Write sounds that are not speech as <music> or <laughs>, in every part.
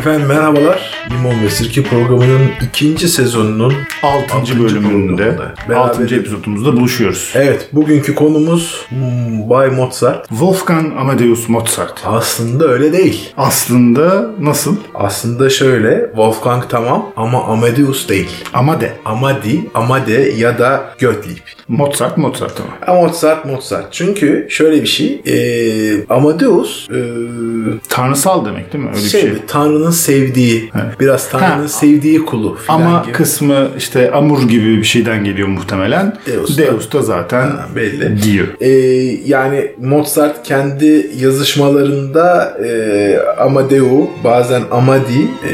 Efendim merhabalar. Limon ve Sirke programının ikinci sezonunun 6. Altıncı bölümünde, bölümünde 6. beraberiz. epizodumuzda buluşuyoruz. Evet bugünkü konumuz hmm, Bay Mozart. Wolfgang Amadeus Mozart. Aslında öyle değil. Aslında nasıl? Aslında şöyle Wolfgang tamam ama Amadeus değil. Amade. Amadi, Amade ya da Gottlieb. Mozart, Mozart ama. Ama Mozart, Mozart. Çünkü şöyle bir şey. E, Amadeus e, Tanrısal demek değil mi? Öyle şey, bir şey. Tanrı'nın sevdiği, biraz Tanrı'nın sevdiği kulu filan Ama gibi. kısmı işte Amur gibi bir şeyden geliyor muhtemelen. Deus da. Deus da zaten Ha, belli. diyor. Ee, yani Mozart kendi yazışmalarında e, Amadeu bazen Amadi e,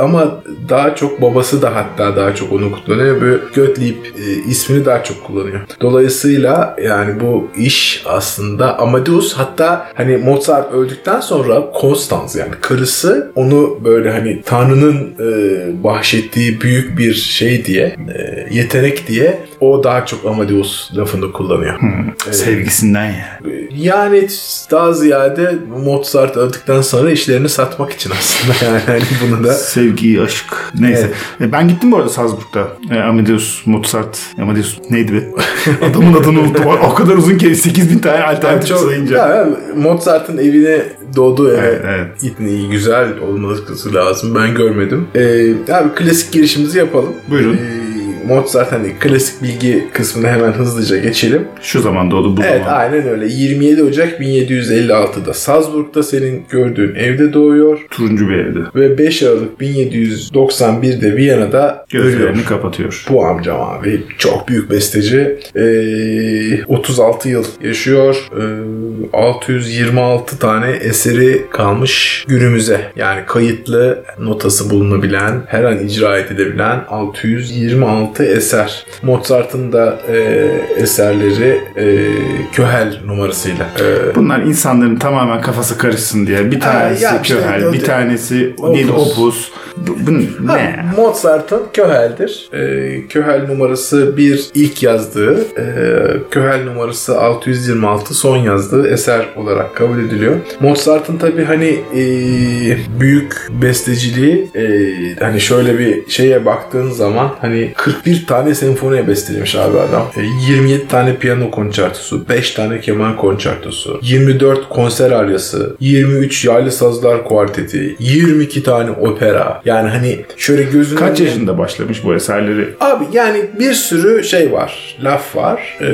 ama daha çok babası da hatta daha çok onu kullanıyor. Böyle Gottlieb e, ismini daha çok kullanıyor. Dolayısıyla yani bu iş aslında Amadeus hatta hani Mozart öldükten sonra Konstans yani karısı onu böyle hani Tanrı'nın e, bahşettiği büyük bir şey diye e, yetenek diye o daha çok Amadeus lafını kullanıyor. Sevgisinden ya. Yani daha ziyade Mozart öldükten sonra işlerini satmak için aslında <laughs> yani hani bunu da Sevgi, aşk. Neyse. E, Ben gittim bu arada Salzburg'da. E, Amadeus, Mozart. Amadeus neydi be? <laughs> Adamın adını unuttum. O kadar uzun ki 8000 tane alternatif çok sayınca. Ya, Mozart'ın evine doğduğu eve Evet, evet. gittin iyi güzel olması lazım. Ben görmedim. Ee, abi klasik girişimizi yapalım. Buyurun. Ee, Mozart hani klasik bilgi kısmına hemen hızlıca geçelim. Şu zaman doğdu bu Evet zaman. aynen öyle. 27 Ocak 1756'da Salzburg'da senin gördüğün evde doğuyor. Turuncu bir evde. Ve 5 Aralık 1791'de Viyana'da ölüyor. Gözlerini kapatıyor. Bu amcam abi çok büyük besteci. Ee, 36 yıl yaşıyor. Ee, 626 tane eseri kalmış günümüze. Yani kayıtlı notası bulunabilen, her an icra edilebilen 626 eser. Mozart'ın da e, eserleri e, Köhel numarasıyla. e, Bunlar insanların tamamen kafası karışsın diye. Bir tanesi ya işte Köhel, o- bir tanesi Opus. Opus. Bu, bu Ha, ne? Mozart'ın Köhel'dir. Ee, Köhel numarası 1 ilk yazdığı, e, Köhel numarası 626 son yazdığı eser olarak kabul ediliyor. Mozart'ın tabi hani e, büyük besteciliği e, hani şöyle bir şeye baktığın zaman hani 41 tane senfoniye bestelemiş abi adam. E, 27 tane piyano konçertosu, 5 tane keman konçertosu, 24 konser aryası, 23 yaylı sazlar kuarteti, 22 tane opera. Yani hani şöyle gözünün Kaç yaşında başlamış bu eserleri? Abi yani bir sürü şey var, laf var. Ee,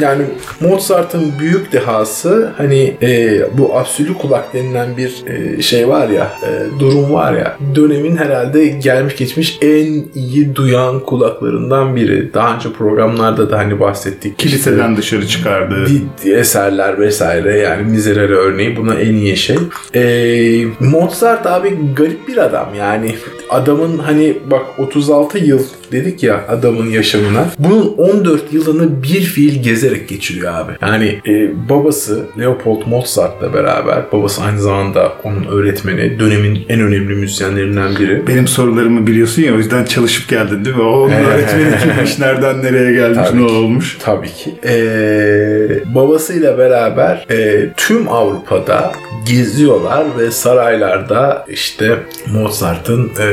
yani Mozart'ın büyük dehası hani e, bu absolü kulak denilen bir e, şey var ya, e, durum var ya. Dönemin herhalde gelmiş geçmiş en iyi duyan kulaklarından biri. Daha önce programlarda da hani bahsettik. Kiliseden dışarı çıkardığı. Eserler vesaire yani Miserere örneği buna en iyi şey. Ee, Mozart abi garip bir adam yani adamın hani bak 36 yıl dedik ya adamın yaşamına. Bunun 14 yılını bir fiil gezerek geçiriyor abi. Yani e, babası Leopold Mozart'la beraber babası aynı zamanda onun öğretmeni dönemin en önemli müzisyenlerinden biri. Benim sorularımı biliyorsun ya o yüzden çalışıp geldin değil mi? O onun öğretmeni kimmiş, nereden nereye gelmiş, Tabii ne ki. olmuş? Tabii ki. Ee, babasıyla beraber e, tüm Avrupa'da geziyorlar ve saraylarda işte Mozart'ın e,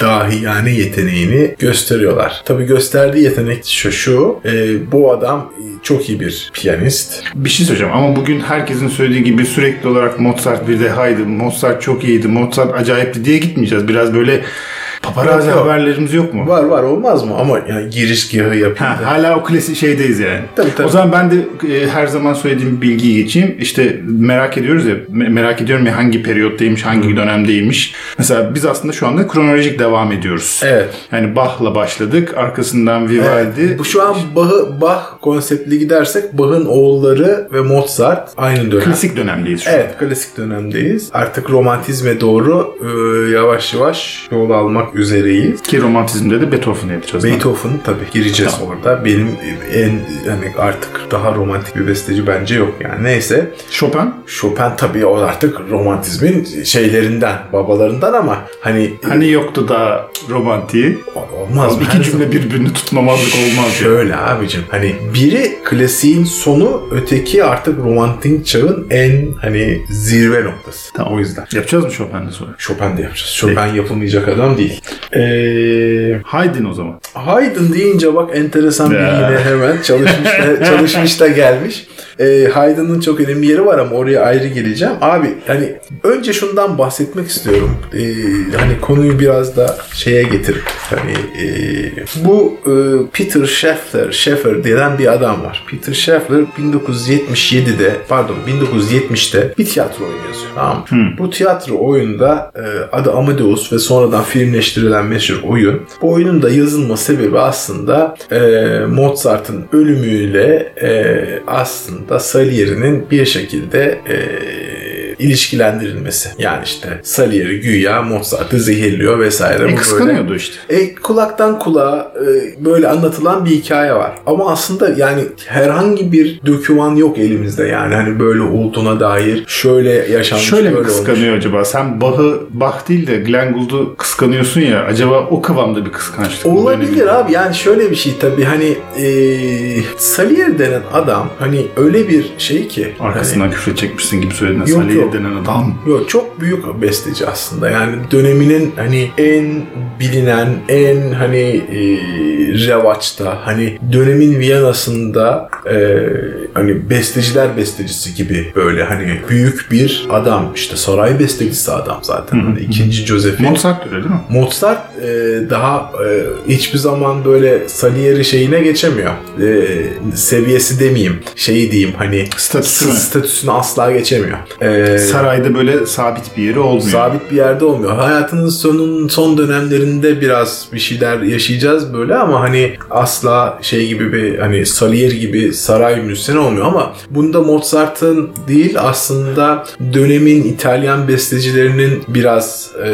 dahi yani yeteneğini gösteriyorlar. Tabii gösterdiği yetenek şu şu. e, bu adam çok iyi bir piyanist. Bir şey söyleyeceğim ama bugün herkesin söylediği gibi sürekli olarak Mozart bir dehaydı, Mozart çok iyiydi, Mozart acayipti diye gitmeyeceğiz. Biraz böyle paparazzi Yok, yok. haberlerimiz yok mu? Var var olmaz mı? Ama yani girizgahı yapayım. Ha, hala o klasik şeydeyiz yani. Tabii, tabii. O zaman ben de e, her zaman söylediğim bilgiyi geçeyim. İşte merak ediyoruz ya, me- merak ediyorum ya hangi periyottaymış, hangi dönemdeymiş. Mesela biz aslında şu anda kronolojik devam ediyoruz. Evet. Yani Bach'la başladık, arkasından Vivaldi. Bu şu an Bach'ı Bach konseptli gidersek Bach'ın oğulları ve Mozart aynı dönem. Klasik dönemdeyiz şu an. Evet klasik dönemdeyiz. Artık romantizme doğru e, yavaş yavaş yol almak olmak üzereyiz. Ki romantizmde de Beethoven'ı yapacağız. değil mi? Beethoven tabii gireceğiz Tamam. orada. Benim en hani artık daha romantik bir besteci bence yok yani. Neyse. Chopin Chopin tabii o artık romantizmin şeylerinden, babalarından ama hani hani yoktu daha romantiği. olmaz. İki cümle birbirini tutmamazlık olmaz. Şöyle abicim hani biri klasiğin sonu öteki artık romantik çağın en hani zirve noktası. Tamam. O yüzden. Yapacağız mı Chopin'de sonra? Chopin de yapacağız. Chopin yapılmayacak adam değil. Ee, Haydn o zaman. Haydn deyince bak enteresan bir yine hemen çalışmış da, <laughs> çalışmış da gelmiş. Ee, Haydn'ın çok önemli yeri var ama oraya ayrı geleceğim. Abi hani önce şundan bahsetmek istiyorum. Ee, hani konuyu biraz da şeye getirip hani e, bu e, Peter Scheffler, Scheffer denen bir adam var. Peter Scheffler 1977'de pardon 1970'te bir tiyatro oyunu yazıyor. Tamam mı? Bu tiyatro oyunda e, adı Amadeus ve sonradan filmleştirilen meşhur oyun. Bu oyunun da yazılma sebebi aslında e, Mozart'ın ölümüyle e, aslında Salieri'nin bir şekilde e, ilişkilendirilmesi. Yani işte Salieri güya Mozart'ı zehirliyor vesaire. Bu E böyle- kıskanıyordu işte. e, kulaktan kulağa e, böyle anlatılan bir hikaye var. Ama aslında yani herhangi bir döküman yok elimizde yani hani böyle olduğuna dair şöyle yaşanmış Şöyle böyle olmuş. kıskanıyor acaba? Sen Bach'ı, Bach değil de Glenn Gould'u kıskanıyorsun ya. Acaba o kıvamda bir kıskançlık Olabilir abi yani şöyle bir şey tabii hani e, Salieri denen adam hani öyle bir şey ki Arkasından küfür çekmişsin gibi söyledin. Yok, Salieri yok. Denen adam. Yok çok büyük besteci aslında. Yani döneminin hani en bilinen, en hani e, revaçta, hani dönemin Viyana'sında e, hani besteciler bestecisi gibi böyle hani büyük bir adam. işte saray bestecisi adam zaten. Hani ikinci Joseph'in. Mozart öyle değil mi? Mozart e, daha e, hiçbir zaman böyle Salieri şeyine geçemiyor. E, seviyesi demeyeyim. Şeyi diyeyim hani Statüsü mü? statüsünü asla geçemiyor. E, Sarayda böyle sabit bir yeri olmuyor. sabit bir yerde olmuyor. Hayatının sonun son dönemlerinde biraz bir şeyler yaşayacağız böyle ama hani asla şey gibi bir hani Salieri gibi saray müzisyeni olmuyor ama bunda Mozart'ın değil aslında dönemin İtalyan bestecilerinin biraz e,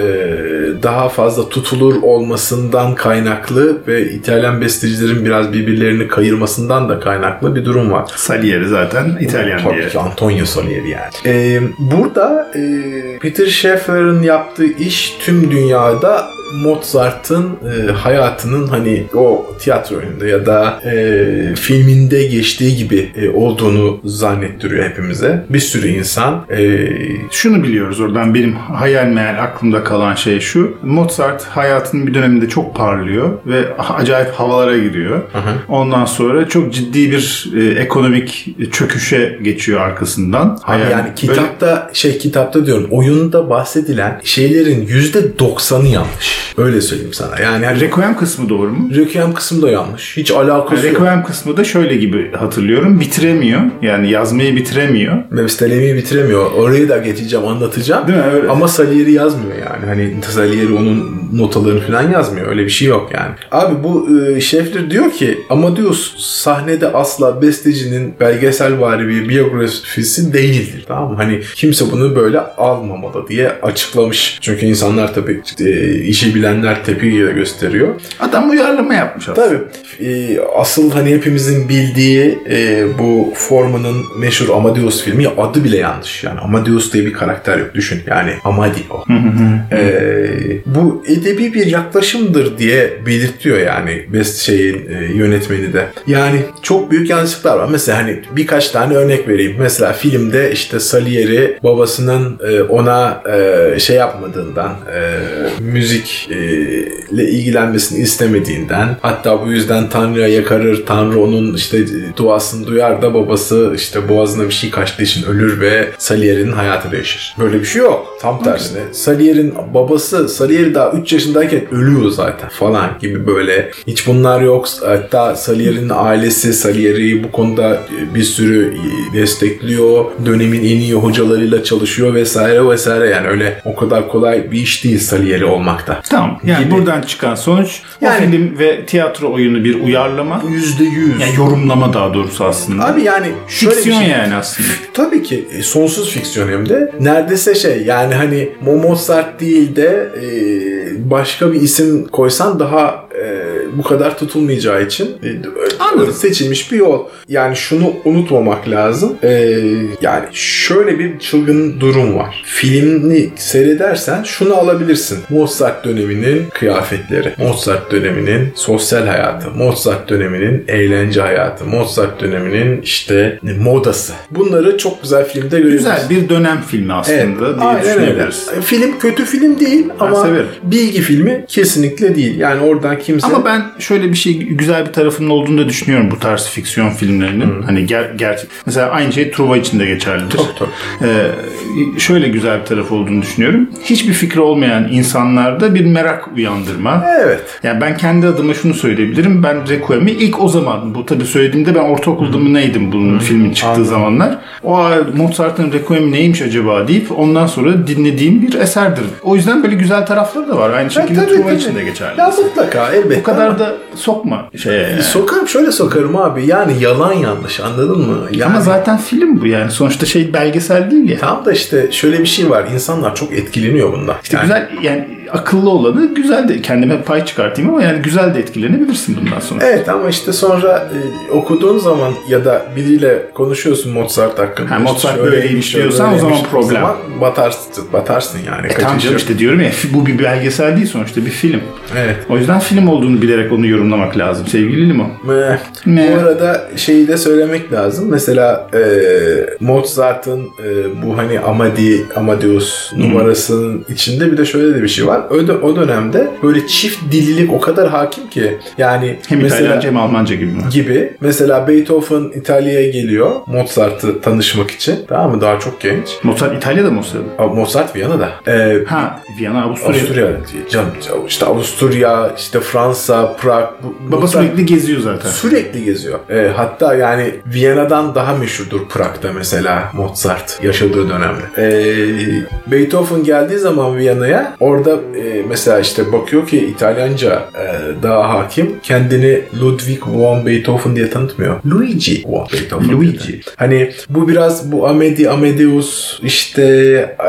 daha fazla tutulur olmasından kaynaklı ve İtalyan bestecilerin biraz birbirlerini kayırmasından da kaynaklı bir durum var. Salieri zaten İtalyan Tabii diye. Antonio Salieri yani. Ee, burada e, Peter Schaffer'ın yaptığı iş tüm dünyada Mozart'ın e, hayatının hani o tiyatro oyununda ya da e, filminde geçtiği gibi e, olduğunu zannettiriyor hepimize. Bir sürü insan e, Şunu biliyoruz oradan benim hayal meyal aklımda kalan şey şu. Mozart hayatının bir döneminde çok parlıyor ve acayip havalara giriyor. Ondan sonra çok ciddi bir e, ekonomik çöküşe geçiyor arkasından. Hayal- yani böyle- kitapta şey kitapta diyorum oyunda bahsedilen şeylerin %90'ı yanlış. Öyle söyleyeyim sana. Yani hani Requiem kısmı doğru mu? Requiem kısmı da yanlış. Hiç alakası yok. Requiem kısmı da şöyle gibi hatırlıyorum. Bitiremiyor. Yani yazmayı bitiremiyor. Mevstelemeyi bitiremiyor. Orayı da geçeceğim, anlatacağım. Değil mi? Öyle. Ama Salieri yazmıyor yani. Hani Salieri onun notalarını falan yazmıyor. Öyle bir şey yok yani. Abi bu e, Scheffler diyor ki Amadeus sahnede asla bestecinin belgeselvari bir biyografisi değildir. Tamam mı? Hani kimse bunu böyle almamalı diye açıklamış. Çünkü insanlar tabii e, işi bilenler tepki de gösteriyor. Adam uyarlama yapmış aslında. Tabii. e, asıl hani hepimizin bildiği e, bu Forman'ın meşhur Amadeus filmi adı bile yanlış. Yani Amadeus diye bir karakter yok. Düşün. Yani Amadi o. E, bu edebi bir yaklaşımdır diye belirtiyor yani best şeyin e, yönetmeni de. Yani çok büyük yanlışlıklar var. Mesela hani birkaç tane örnek vereyim. Mesela filmde işte Salieri babasının e, ona e, şey yapmadığından e, müzik ile ilgilenmesini istemediğinden hatta bu yüzden Tanrı'ya yakarır. Tanrı onun işte duasını duyar da babası işte boğazına bir şey kaçtığı için ölür ve Salieri'nin hayatı değişir. Böyle bir şey yok. Tam tersine. Salieri'nin babası Salieri daha 3 yaşındayken ölüyor zaten falan gibi böyle. Hiç bunlar yok. Hatta Salieri'nin ailesi Salieri'yi bu konuda bir sürü destekliyor. Dönemin en iyi hocalarıyla çalışıyor vesaire vesaire. Yani öyle o kadar kolay bir iş değil Salieri olmakta. Tamam. Yani Gibi. buradan çıkan sonuç Yani- o film ve tiyatro oyunu bir uyarlama. Yüzde yüz. Yani yorumlama daha doğrusu aslında. Abi yani şöyle Fiksiyon şey. yani aslında. Tabii ki e, sonsuz fiksiyon hem de. Neredeyse şey yani hani Mo- Mozart değil de e, başka bir isim koysan daha e, bu kadar tutulmayacağı için e, Anladım. seçilmiş bir yol. Yani şunu unutmamak lazım. E, yani şöyle bir çılgın durum var. Filmini seyredersen şunu alabilirsin. Mozart döneminin kıyafetleri, Mozart döneminin sosyal hayatı, Mozart döneminin eğlence hayatı, Mozart döneminin işte modası. Bunları çok güzel filmde görüyoruz. Güzel bir dönem filmi aslında Evet, diye aynen öyle. düşünebiliriz. Film kötü film değil ama severim. bilgi filmi kesinlikle değil. Yani oradan kimse... Ama ben şöyle bir şey güzel bir tarafının olduğunu da düşünüyorum bu tarz fiksiyon filmlerinin. Hani ger gerçek. Mesela aynı şey Truva için de geçerlidir. Çok, çok. Ee, şöyle güzel bir tarafı olduğunu düşünüyorum. Hiçbir fikri olmayan insanlarda bir merak uyandırma. Evet. Yani ben kendi adıma şunu söyleyebilirim. Ben Requiem'i ilk o zaman bu tabii söylediğimde ben ortaokulda mı neydim bunun filmin çıktığı Anladım. zamanlar. O Mozart'ın Requiem neymiş acaba deyip ondan sonra dinlediğim bir eserdir. O yüzden böyle güzel tarafları da var. Aynı şekilde tabii, Truva tabii. için de geçerli. Ya mutlaka elbette. Bu kadar da sokma şeye. yani. Sokarım şöyle sokarım abi. Yani yalan yanlış anladın mı? Yani, Ama zaten film bu yani. Sonuçta şey belgesel değil ya. Tam da işte şöyle bir şey var. İnsanlar çok etkileniyor bundan. İşte Yani- güzel yani akıllı olanı güzel de kendime pay çıkartayım ama yani güzel de etkilenebilirsin bundan sonra. Evet ama işte sonra e, okuduğun zaman ya da biriyle konuşuyorsun Mozart hakkında. Ha, Mozart böyleymiş diyorsan o zaman problem. batarsın, batarsın yani. E tamam Kaçış canım işte diyorum ya <laughs> bu bir belgesel değil sonuçta bir film. Evet. O yüzden film olduğunu bilerek onu yorumlamak lazım sevgili Limon. Meh. Meh. Bu arada şeyi de söylemek lazım. Mesela e, Mozart'ın e, bu hani Amadi, Amadeus numarasının içinde bir de şöyle de bir şey var. O, dö- o dönemde böyle çift dillilik o kadar hakim ki yani Hem mesela İtalyanca hem Almanca gibi mi? gibi. Mesela Beethoven İtalya'ya geliyor Mozart'ı tanışmak için. Tamam mı? Daha çok genç. Mozart İtalya'da mı? Aa, Mozart Viyana'da. E, Ha Viyana Avusturya. Avusturya. Canım, işte Avusturya, işte Fransa, Prag. bu- Baba Mozart- sürekli geziyor zaten. Sürekli geziyor. E, hatta yani Viyana'dan daha meşhurdur Prag'da mesela Mozart yaşadığı dönemde. E, Beethoven geldiği zaman Viyana'ya orada e, mesela işte bakıyor ki İtalyanca e, daha hakim. Kendini Ludwig von Beethoven diye tanıtmıyor. Luigi von Beethoven. Luigi. Hani bu biraz bu Amedi, Amadeus işte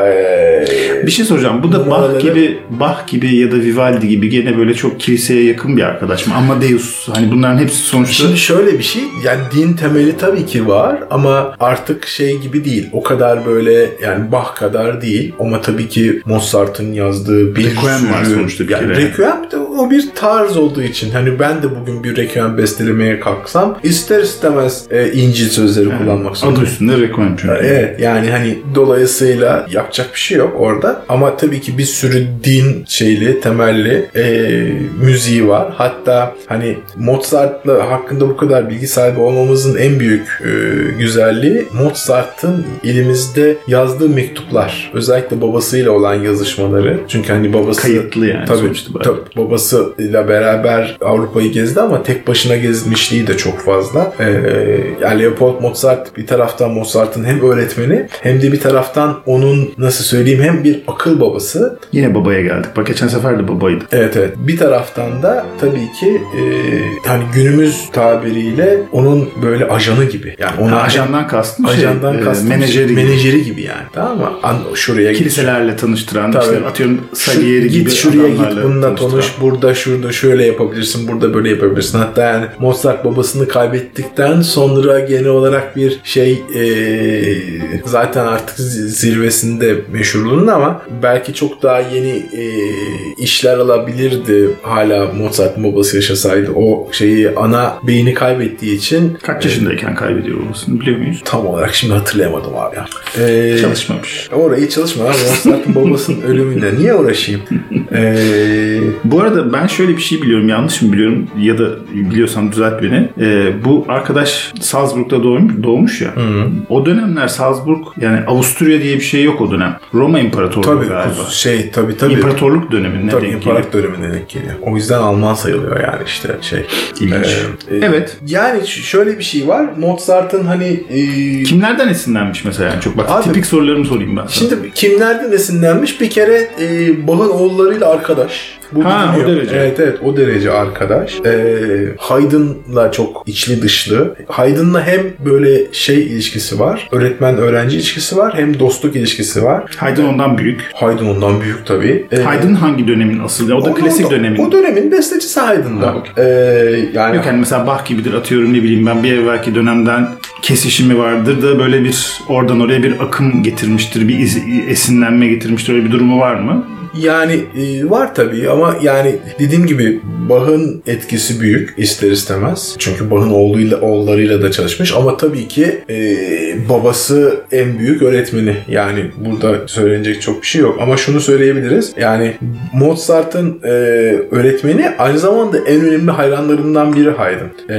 e, Bir şey soracağım. Bu da Bach gibi Bach gibi ya da Vivaldi gibi gene böyle çok kiliseye yakın bir arkadaş mı? Amadeus hani bunların hepsi sonuçta Şimdi şöyle bir şey yani din temeli tabii ki var ama artık şey gibi değil. O kadar böyle yani Bach kadar değil ama tabii ki Mozart'ın yazdığı bir Requiem var sonuçta bir yani kere. Requiem de o bir tarz olduğu için hani ben de bugün bir Requiem bestelemeye kalksam ister istemez e, İncil sözleri kullanmak adı zorundayım. üstünde Requiem çünkü. Evet yani hani dolayısıyla yapacak bir şey yok orada ama tabii ki bir sürü din şeyli temelli e, müziği var. Hatta hani Mozart'la hakkında bu kadar bilgi sahibi olmamızın en büyük e, güzelliği Mozart'ın elimizde yazdığı mektuplar. Özellikle babasıyla olan yazışmaları. Çünkü hani babası Kayıtlı yani Tabii, sonuçta. bayağı. tabii babasıyla beraber Avrupa'yı gezdi ama tek başına gezmişliği de çok fazla. Ee, yani Leopold Mozart bir taraftan Mozart'ın hem öğretmeni hem de bir taraftan onun nasıl söyleyeyim hem bir akıl babası. Yine babaya geldik. Bak geçen sefer de babaydı. Evet evet. Bir taraftan da tabii ki e, hani günümüz tabiriyle onun böyle ajanı gibi. Yani ona Ha, ajandan kastım şey, ajandan e, kastım menajeri gibi. menajeri gibi yani. Tamam mı? An, şuraya Kiliselerle tanıştıran, Tabii. işte atıyorum Şu- Salieri gibi git şuraya git bununla konuş burada şurada şöyle yapabilirsin burada böyle yapabilirsin hatta yani Mozart babasını kaybettikten sonra genel olarak bir şey e, zaten artık zi- zirvesinde meşhurluğunun ama belki çok daha yeni e, işler alabilirdi hala Mozart'ın babası yaşasaydı o şeyi ana beyni kaybettiği için Kaç yaşındayken kaybediyor olmasını biliyor muyuz? tam olarak şimdi hatırlayamadım abi ya. E, Çalışmamış. Orayı çalışma abi. Mozart'ın babasının ölümüyle niye uğraşayım? <laughs> Ee, Bu arada ben şöyle bir şey biliyorum. Yanlış mı biliyorum ya da biliyorsam düzelt beni. Ee, bu arkadaş Salzburg'da doğmuş, doğmuş ya. O dönemler Salzburg yani Avusturya diye bir şey yok o dönem. Roma İmparatorluğu tabii galiba. şey tabii tabii. İmparatorluk dönemine Tabii denk geliyor. dönemine denk geliyor. O yüzden Alman sayılıyor yani işte şey. İlginç. Ee, e, Evet. Yani şöyle bir şey var. Mozart'ın hani e, Kimlerden esinlenmiş mesela? Yani çok bak Abi- tipik sorularımı sorayım ben sana. Şimdi kimlerden esinlenmiş? Bir kere e, Bach'ın Bach'ın oğullarıyla arkadaş. Bu Ha, biliniyor. o derece. Evet evet o derece arkadaş. Ee, Haydn'la çok içli dışlı. Haydn'la hem böyle şey ilişkisi var. Öğretmen öğrenci ilişkisi var. Hem dostluk ilişkisi var. Haydn ondan büyük. Haydn ondan büyük tabii. Ee, Haydn hangi dönemin asıl? O da o- klasik o- dönemin. O dönemin bestecisi Haydn'da. Ee, yani Yok hani mesela Bach gibidir atıyorum ne bileyim ben bir evvelki dönemden kesişimi vardır da böyle bir oradan oraya bir akım getirmiştir, bir iz- esinlenme getirmiştir. Öyle bir durumu var mı? Yani e, var tabii ama yani dediğim gibi Bach'ın etkisi büyük ister istemez. Çünkü Bach'ın oğluyla, oğullarıyla da çalışmış ama tabii ki e, babası en büyük öğretmeni. Yani burada söylenecek çok bir şey yok ama şunu söyleyebiliriz. Yani Mozart'ın e, öğretmeni aynı zamanda en önemli hayranlarından biri Haydn. E,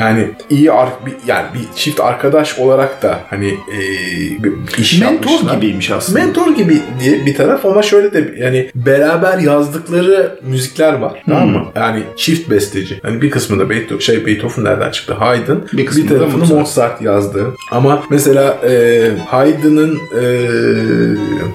yani iyi ar- bir, yani bir çift arkadaş olarak da hani e, iş Mentor yapmışlar. gibiymiş aslında. Mentor gibi diye bir taraf ama şöyle de yani beraber yazdıkları müzikler var. Tamam mı? Yani çift besteci. Hani bir kısmında Beethoven, şey Beethoven nereden çıktı? Haydn. Bir Bir, tarafını Mozart. Mozart. yazdı. Ama mesela e, Haydn'ın e,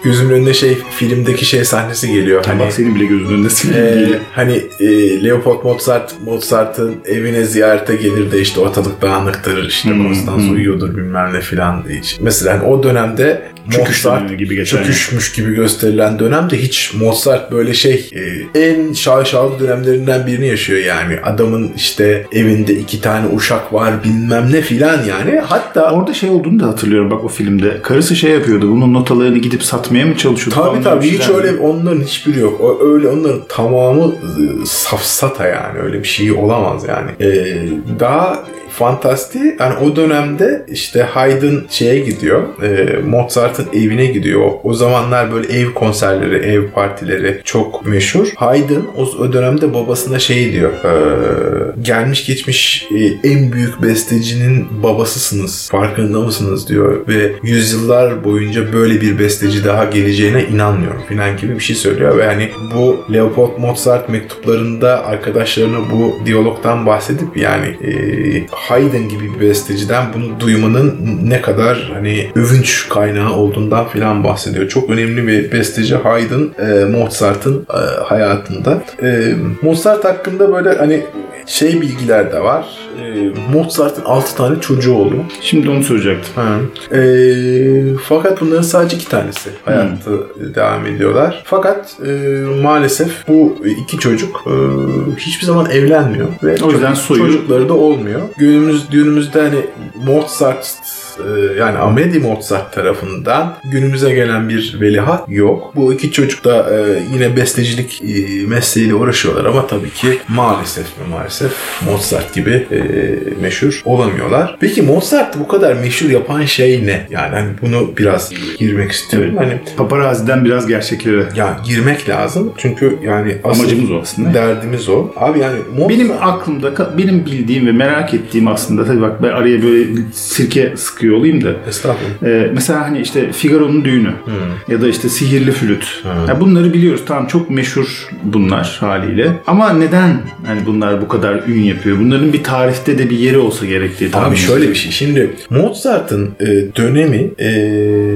gözümün önüne şey filmdeki şey sahnesi geliyor. Hani Hani bak senin bile gözünün önündesin. ee, hani e, Leopold Mozart Mozart'ın evine ziyarete gelir de işte ortalık dağınıktır işte Hmm, Konstans hmm. uyuyordur bilmem ne filan diye. Mesela hani o dönemde Mozart dönemi gibi geçen. çöküşmüş gibi gösterilen dönemde hiç Mozart böyle şey e, en şaşalı dönemlerinden birini yaşıyor yani. Adamın işte evinde iki tane uşak var bilmem ne filan yani. Hatta Orada şey olduğunu da hatırlıyorum bak o filmde. Karısı şey yapıyordu. Bunun notalarını gidip satmaya mı çalışıyordu? Tabii tabii hiç öyle onların hiçbiri yok. O, öyle onların tamamı ıı, safsata yani öyle bir şey olamaz yani. Ee, daha fantasti yani o dönemde işte Haydn şeye gidiyor e, Mozart'ın evine gidiyor. O zamanlar böyle ev konserleri ev partileri çok meşhur. Haydn o, dönemde babasına şey diyor e, gelmiş geçmiş e, en büyük bestecinin babasısınız farkında mısınız? diyor. Ve yüzyıllar boyunca böyle bir besteci daha geleceğine inanmıyorum filan gibi bir şey söylüyor. Ve hani bu Leopold Mozart mektuplarında arkadaşlarına bu diyalogdan bahsedip yani e, Haydn gibi bir besteciden bunu duymanın ne kadar hani övünç kaynağı olduğundan filan bahsediyor. Çok önemli bir besteci Haydn e, Mozart'ın e, hayatında. E, Mozart hakkında böyle hani şey bilgiler de var. E, Mozart'ın 6 tane çocuğu oluyor. Şimdi onu soracaktım. Ha. E, fakat bunların sadece iki tanesi hayatta devam ediyorlar. Fakat e, maalesef bu iki çocuk e, hiçbir zaman evlenmiyor ve O yüzden çocuk- soyu- çocukları da olmuyor. Günümüz günümüzde hani Mozart yani Amedi Mozart tarafından günümüze gelen bir veliaht yok. Bu iki çocuk da e, yine bestecilik e, mesleğiyle uğraşıyorlar ama tabii ki maalesef maalesef Mozart gibi e, meşhur olamıyorlar. Peki Mozart bu kadar meşhur yapan şey ne? Yani hani bunu biraz girmek istiyorum. Hani Paparazzi'den biraz gerçeklere. ya girmek lazım. Çünkü yani Amacımız o aslında. Derdimiz o. Abi yani Mozart Benim aklımda, benim bildiğim ve merak ettiğim aslında tabii bak ben araya böyle sirke sıkıyor olayım da. Estağfurullah. Ee, mesela hani işte Figaro'nun düğünü ya da işte sihirli flüt. Ya bunları biliyoruz. Tamam çok meşhur bunlar haliyle. Ama neden hani bunlar bu kadar ün yapıyor? Bunların bir tarihte de bir yeri olsa gerek diye tahmin Abi şöyle bir şey. Şimdi Mozart'ın e, dönemi e,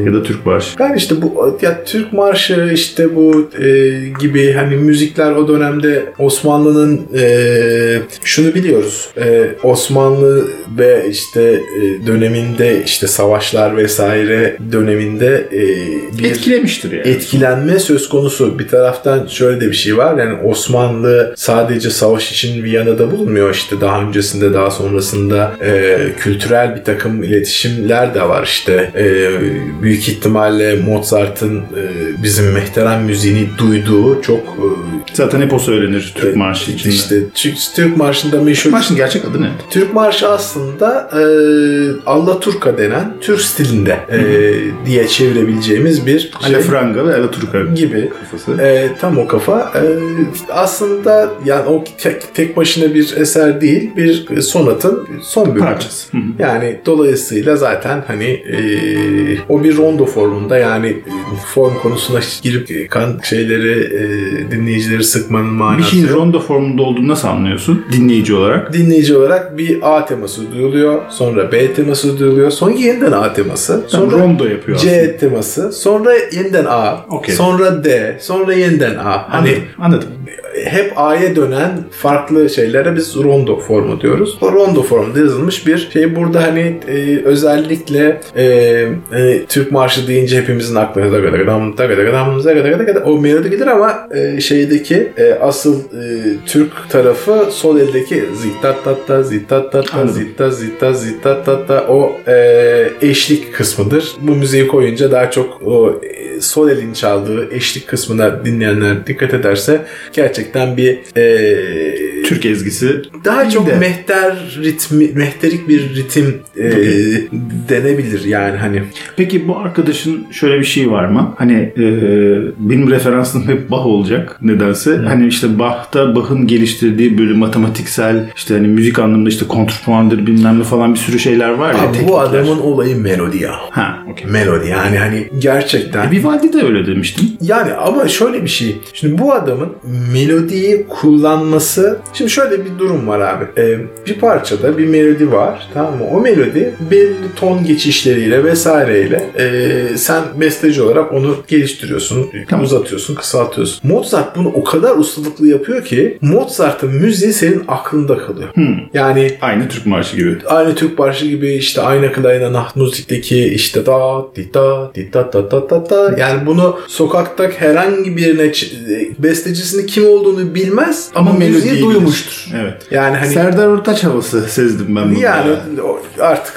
Ya da Türk Barış. yani işte bu ya Türk marşı işte bu e, gibi hani müzikler o dönemde Osmanlı'nın e, şunu biliyoruz. E, Osmanlı ve işte e, döneminde işte savaşlar vesaire döneminde e, bir Etkilemiştir yani. etkilenme söz konusu. Bir taraftan şöyle de bir şey var. Yani Osmanlı sadece savaş için Viyana'da bulunmuyor. İşte daha öncesinde daha sonrasında e, kültürel bir takım iletişimler de var. İşte e, büyük ihtimalle Mozart'ın e, bizim mehteren müziğini duyduğu çok e, Zaten hep o söylenir Türk Marşı için. işte Türk, Türk Marşı'nda meşhur Türk Marşı'nın gerçek adı ne? Türk Marşı aslında e, Allaturka denen Türk stilinde e, diye çevirebileceğimiz bir şey Alafranga ve Alaturka gibi. kafası. E, tam o kafa. E, aslında yani o tek, tek başına bir eser değil, bir sonatın son bölümü. Parçası. Hı hı. Yani dolayısıyla zaten hani e, o bir rondo formunda yani e, form konusuna girip kan şeyleri e, dinleyicileri sıkmanın Bir manası şeyin yok. rondo formunda olduğunu nasıl anlıyorsun dinleyici olarak? dinleyici olarak bir A teması duyuluyor, sonra B teması duyuluyor, sonra yeniden A teması. Sonra Sonra rondo yapıyor C aslında. teması. Sonra yeniden A. Okey. Sonra D. Sonra yeniden A. Hani Anladım. Anladım. Hep A'ya dönen farklı şeylere biz rondo formu diyoruz. O rondo formunda yazılmış bir şey. Burada hani e, özellikle e, e, Türk marşı deyince hepimizin aklına da gada gadam da gada gadam da gada gada o melodi gelir ama e, şeydeki e, asıl e, Türk tarafı sol eldeki zittatatta zittatatta Anladım. zitta zitta zittatatta o e, eşlik kısmıdır. Bu müziği koyunca daha çok o e, sol elin çaldığı eşlik kısmına dinleyenler dikkat ederse gerçekten bir e, Türk ezgisi. daha çok de. mehter ritmi, mehterik bir ritim e, denebilir yani hani. Peki bu arkadaşın şöyle bir şey var mı? Hani e, benim referansım hep Bach olacak nedense. Hani işte Bach'ta Bach'ın geliştirdiği böyle matematiksel işte hani müzik anlamında işte kontrpuandır bilmem ne falan bir sürü şeyler var ya. Abi bu adamın olayı melodi ya. Ha okey. Melodi yani hani gerçekten. E, Vivaldi de öyle demiştim. Yani ama şöyle bir şey. Şimdi bu adamın melodiyi kullanması... Şimdi şöyle bir durum var abi. Ee, bir parçada bir melodi var. Tamam mı? O melodi belli ton geçişleriyle vesaireyle ee, sen besteci olarak onu geliştiriyorsun, Tamam. uzatıyorsun, kısaltıyorsun. Mozart bunu o kadar ustalıklı yapıyor ki Mozart'ın müziği senin aklında kalıyor. Hmm. Yani Aynı Türk marşı gibi. aynı Türk marşı gibi işte aynı akıdayla Naht Müzik'teki işte da di da di da da da da da yani bunu sokakta herhangi birine ç- bestecisinin kim olduğunu bilmez ama, Ama melodiyi duymuştur. Evet. Yani hani Serdar Ortaç havası sezdim ben burada. yani o- artık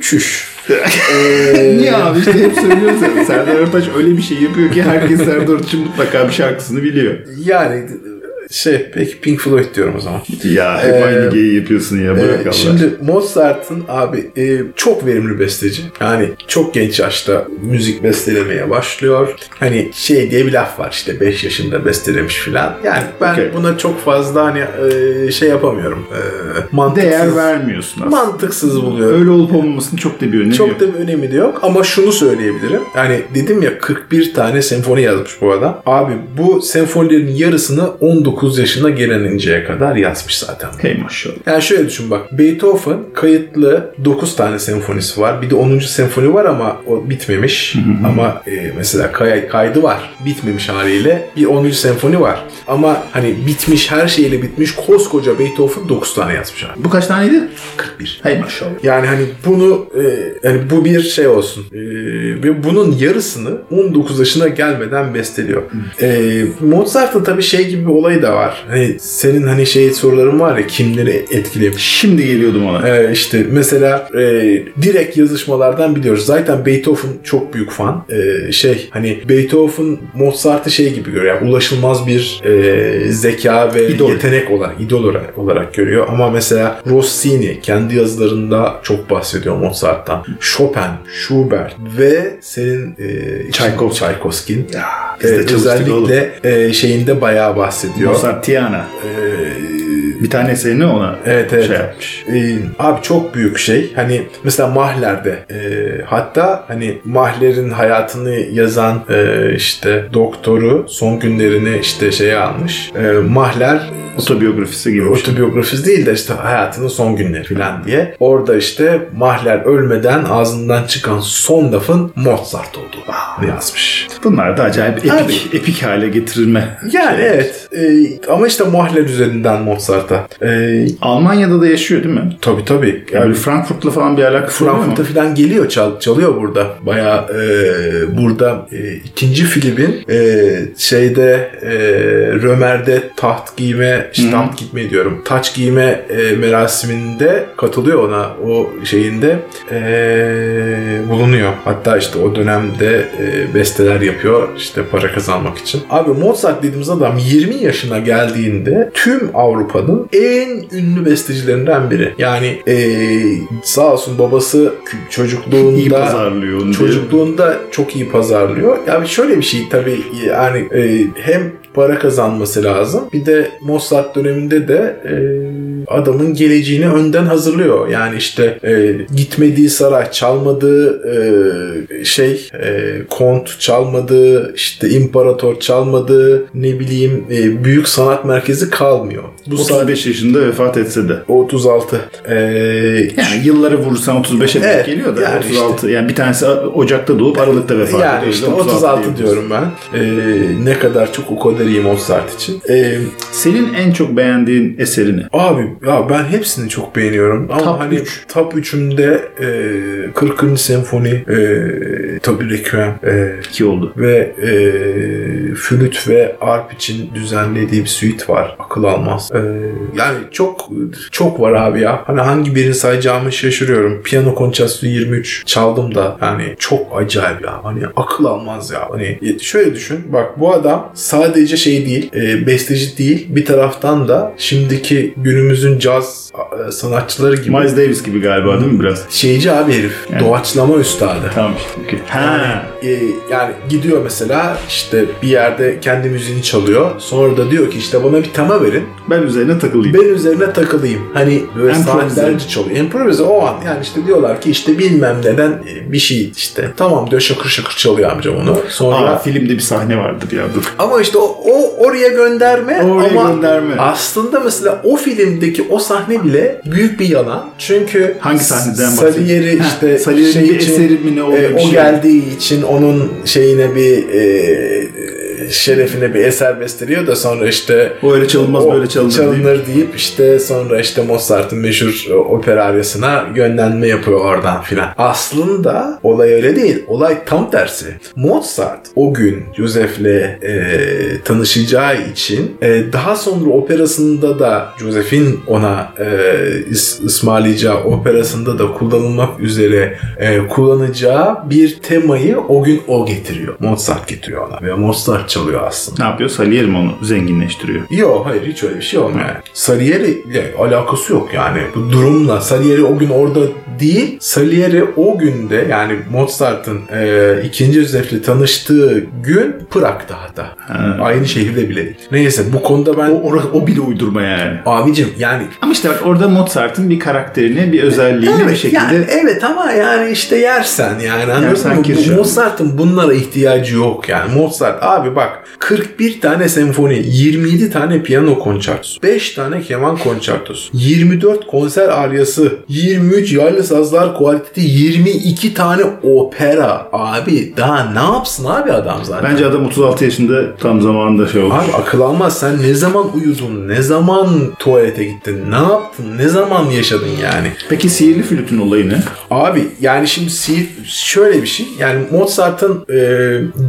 çüş. <laughs> Ee, Niye abi işte hep söylüyoruz ya. Serdar Ortaç öyle bir şey yapıyor ki herkes Serdar Ortaç'ın mutlaka bir şarkısını biliyor. Yani şey peki Pink Floyd diyorum o zaman. Ya hep Ee, aynı geyi yapıyorsun ya bırak Ee, Allah. şimdi Mozart'ın abi e, çok verimli besteci. Yani çok genç yaşta müzik bestelemeye başlıyor. Hani şey diye bir laf var işte 5 yaşında bestelemiş filan. Yani ben Okey. buna çok fazla hani e, şey yapamıyorum. E, mantıksız, Değer vermiyorsun aslında. mantıksız buluyorum. Öyle olup olmamasının çok da bir önemi Çok yok. da bir önemi de yok ama şunu söyleyebilirim. Yani dedim ya 41 tane senfoni yazmış bu adam. Abi bu senfonilerin yarısını 19 yaşına geleninceye kadar yazmış zaten. Hey maşallah. Yani şöyle düşün bak. Beethoven kayıtlı 9 tane senfonisi var. Bir de 10. senfoni var ama o bitmemiş. ama e, mesela kay- kaydı var. Bitmemiş haliyle. Bir 10. senfoni var. Ama hani bitmiş her şeyle bitmiş koskoca Beethoven 9 tane yazmış abi. Bu kaç taneydi? 41. Hey maşallah. Yani hani bunu e, yani bu bir şey olsun. E, ve bunun yarısını 19 yaşına gelmeden besteliyor. E, Mozart'ın tabii şey gibi bir olayı da var. Hani senin hani şey soruların var ya kimleri etkilemiş. Şimdi geliyordum ona. Ee, işte mesela e, direkt yazışmalardan biliyoruz. Zaten Beethoven çok büyük fan. Ee, şey hani Beethoven Mozart'ı şey gibi görüyor. Yani ulaşılmaz bir e, zeka ve İdol. yetenek olarak, idol olarak, olarak görüyor. Ama mesela Rossini kendi yazılarında çok bahsediyor Mozart'tan. Chopin, Schubert ve senin e, Tchaikovsky. Tchaikovsky'nin Ya, biz de e, oğlum. özellikle e, şeyinde bayağı bahsediyor. Mozartiana. E, Bir tane eserini ona Evet evet. şey yapmış. Ee, abi çok büyük şey. Hani mesela Mahler'de e, hatta hani Mahler'in hayatını yazan e, işte doktoru son günlerini işte şeye almış. E, Mahler Otobiyografisi gibi. şey. otobiyografisi değil de işte hayatının son günleri falan diye. Orada işte Mahler ölmeden ağzından çıkan son lafın Mozart olduğunu yazmış. Bunlar da acayip epik, epik hale getirilme. Yani evet. E, ama işte Mahler üzerinden Mozart'a. E, Almanya'da da yaşıyor değil mi? tabii tabii. Yani Frankfurt'la falan bir alakası mu? Frankfurt'a falan geliyor çal, çalıyor burada. Bayağı e, burada e, ikinci Filip'in e, şeyde e, Römer'de taht giyme, işte taht gitme diyorum. Taç giyme e, merasiminde katılıyor ona o şeyinde e, bulunuyor. Hatta işte o dönemde e, besteler yapıyor işte para kazanmak için. Abi Mozart dediğimiz adam 20 yaşına geldiğinde tüm Avrupa'nın en ünlü bestecilerinden biri. Yani e, sağ olsun babası çocukluğunda İyi pazarlıyor onu. çocukluğunda çok iyi pazarlıyor. Yani şöyle bir şey tabii yani e, hem para kazanması lazım. Bir de Mozart döneminde de e, adamın geleceğini önden hazırlıyor. Yani işte e, gitmediği saray, çalmadığı e, şey, e, kont çalmadığı, işte imparator çalmadığı, ne bileyim e, büyük sanat merkezi kalmıyor. bu 35 yaşında vefat etse de. O 36. Ee, Yani yılları vurursan 35'e Evet, geliyor da yani 36. Yani bir tanesi Ocak'ta doğup Aralık'ta vefat ediyor. yani O işte yüzden 36 diyoruz. diyorum ben. Ee, ne kadar çok o kadar iyi Mozart için. Ee, Senin en çok beğendiğin eserini? Abi ya ben hepsini çok beğeniyorum. Ama Top hani üç. top 3'ümde e, 40. senfoni e, tabii Requiem e, İki oldu. ve e, flüt ve arp için düzenlediği bir suite var. Akıl almaz. E, yani çok çok var abi ya. Hani hangi birini sayacağımı şaşırıyorum. Piyano konçerto 23 çaldım da yani çok acayip ya. Hani akıl almaz ya. Hani şöyle düşün. Bak bu adam sadece şey değil, e, besteci değil. Bir taraftan da şimdiki günümüzün caz e, sanatçıları gibi Miles Davis gibi galiba değil mi biraz? şeyci abi herif. Yani. Doğaçlama üstadı. Tamam işte. okey. Ha. E, yani gidiyor mesela işte bir yerde kendi müziğini çalıyor. Sonra da diyor ki işte bana bir tema verin. Ben üzerine takılayım. Ben üzerine takılayım. Hani böyle saatlerce çalıyor. Improvize o an. Yani işte diyorlar ki işte bilmem neden e, bir şey işte. Tamam diyor şakır şakır çalıyor amcam onu. Sonra Aa, filmde bir sahne vardır ya dur. ama işte o, o oraya gönderme Oraya ama gönderme. aslında mesela o filmdeki o sahne bile büyük bir yalan. Çünkü Hangi sahneden Salieri işte Salieri'nin şey bir için, eseri mi ne oluyor e, o şey. geldiği için onun şeyine bir e, şerefine bir eser besteliyor da sonra işte O öyle çalınmaz o böyle çalınır. çalınır deyip işte sonra işte Mozart'ın meşhur e, opera aryasına gönderme yapıyor oradan filan. Aslında olay öyle değil. Olay tam tersi. Mozart o gün Joseph'le e, tanışacağı için e, daha sonra operasında da Joseph'in ona e, is, ısmarlayacağı operasında da kullanılmak üzere e, kullanacağı bir temayı o gün o getiriyor. Mozart getiriyor ona ve Mozart çalıyor aslında. Ne yapıyor? Salieri mi onu zenginleştiriyor? Yok hayır hiç öyle bir şey olmuyor. Yani. Salieri ile alakası yok yani. Bu durumla Salieri o gün orada değil. Salieri o günde yani Mozart'ın e, ikinci Joseph'le tanıştığı gün Prag'da hatta. Ha. Aynı şehirde bile değil. Neyse bu konuda ben O, o, bile uydurma yani. abicim yani Ama işte bak orada Mozart'ın bir karakterini, bir özelliğini bir şekilde yani, evet ama yani işte yersen yani Yersen mı? kirşen. Mozart'ın bunlara ihtiyacı yok yani. Mozart abi bak 41 tane senfoni, 27 tane piyano konçertosu, 5 tane keman konçertosu, 24 konser aryası, 23 yaylı sazlar kuarteti, 22 tane opera. Abi daha ne yapsın abi adam zaten? Bence adam 36 yaşında tam zamanında şey olmuş. Abi akıl almaz. Sen ne zaman uyudun? Ne zaman tuvalete gittin? Ne yaptın? Ne zaman yaşadın yani? Peki sihirli flütün olayı ne? Abi yani şimdi sihir şöyle bir şey. Yani Mozart'ın e,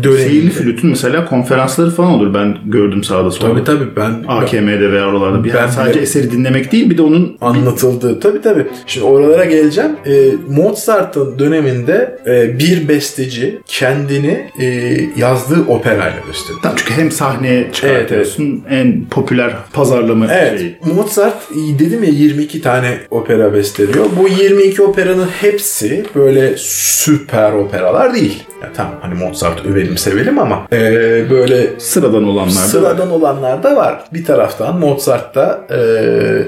dönemi. Sihirli flütün mesela konferansları falan olur ben gördüm sağda solda. Tabii tabii ben AKM'de veya oralarda. Bir Ben yani sadece bile- eseri dinlemek değil bir de onun anlatıldı. Tabii tabii. Şimdi oralara geleceğim. E, Mozart'ın döneminde e, bir besteci kendini e, yazdığı operayla gösteriyor. Tamam, çünkü hem sahneye çıkartıyorsun en popüler pazarlama Evet. şeyi. Mozart dedim ya 22 tane opera besteliyor. Bu 22 operanın hepsi böyle süper operalar değil. Ya tamam hani Mozart övelim sevelim ama e, böyle Sıradan olanlar da var. Sıradan olanlar da var. Bir taraftan Mozart da e,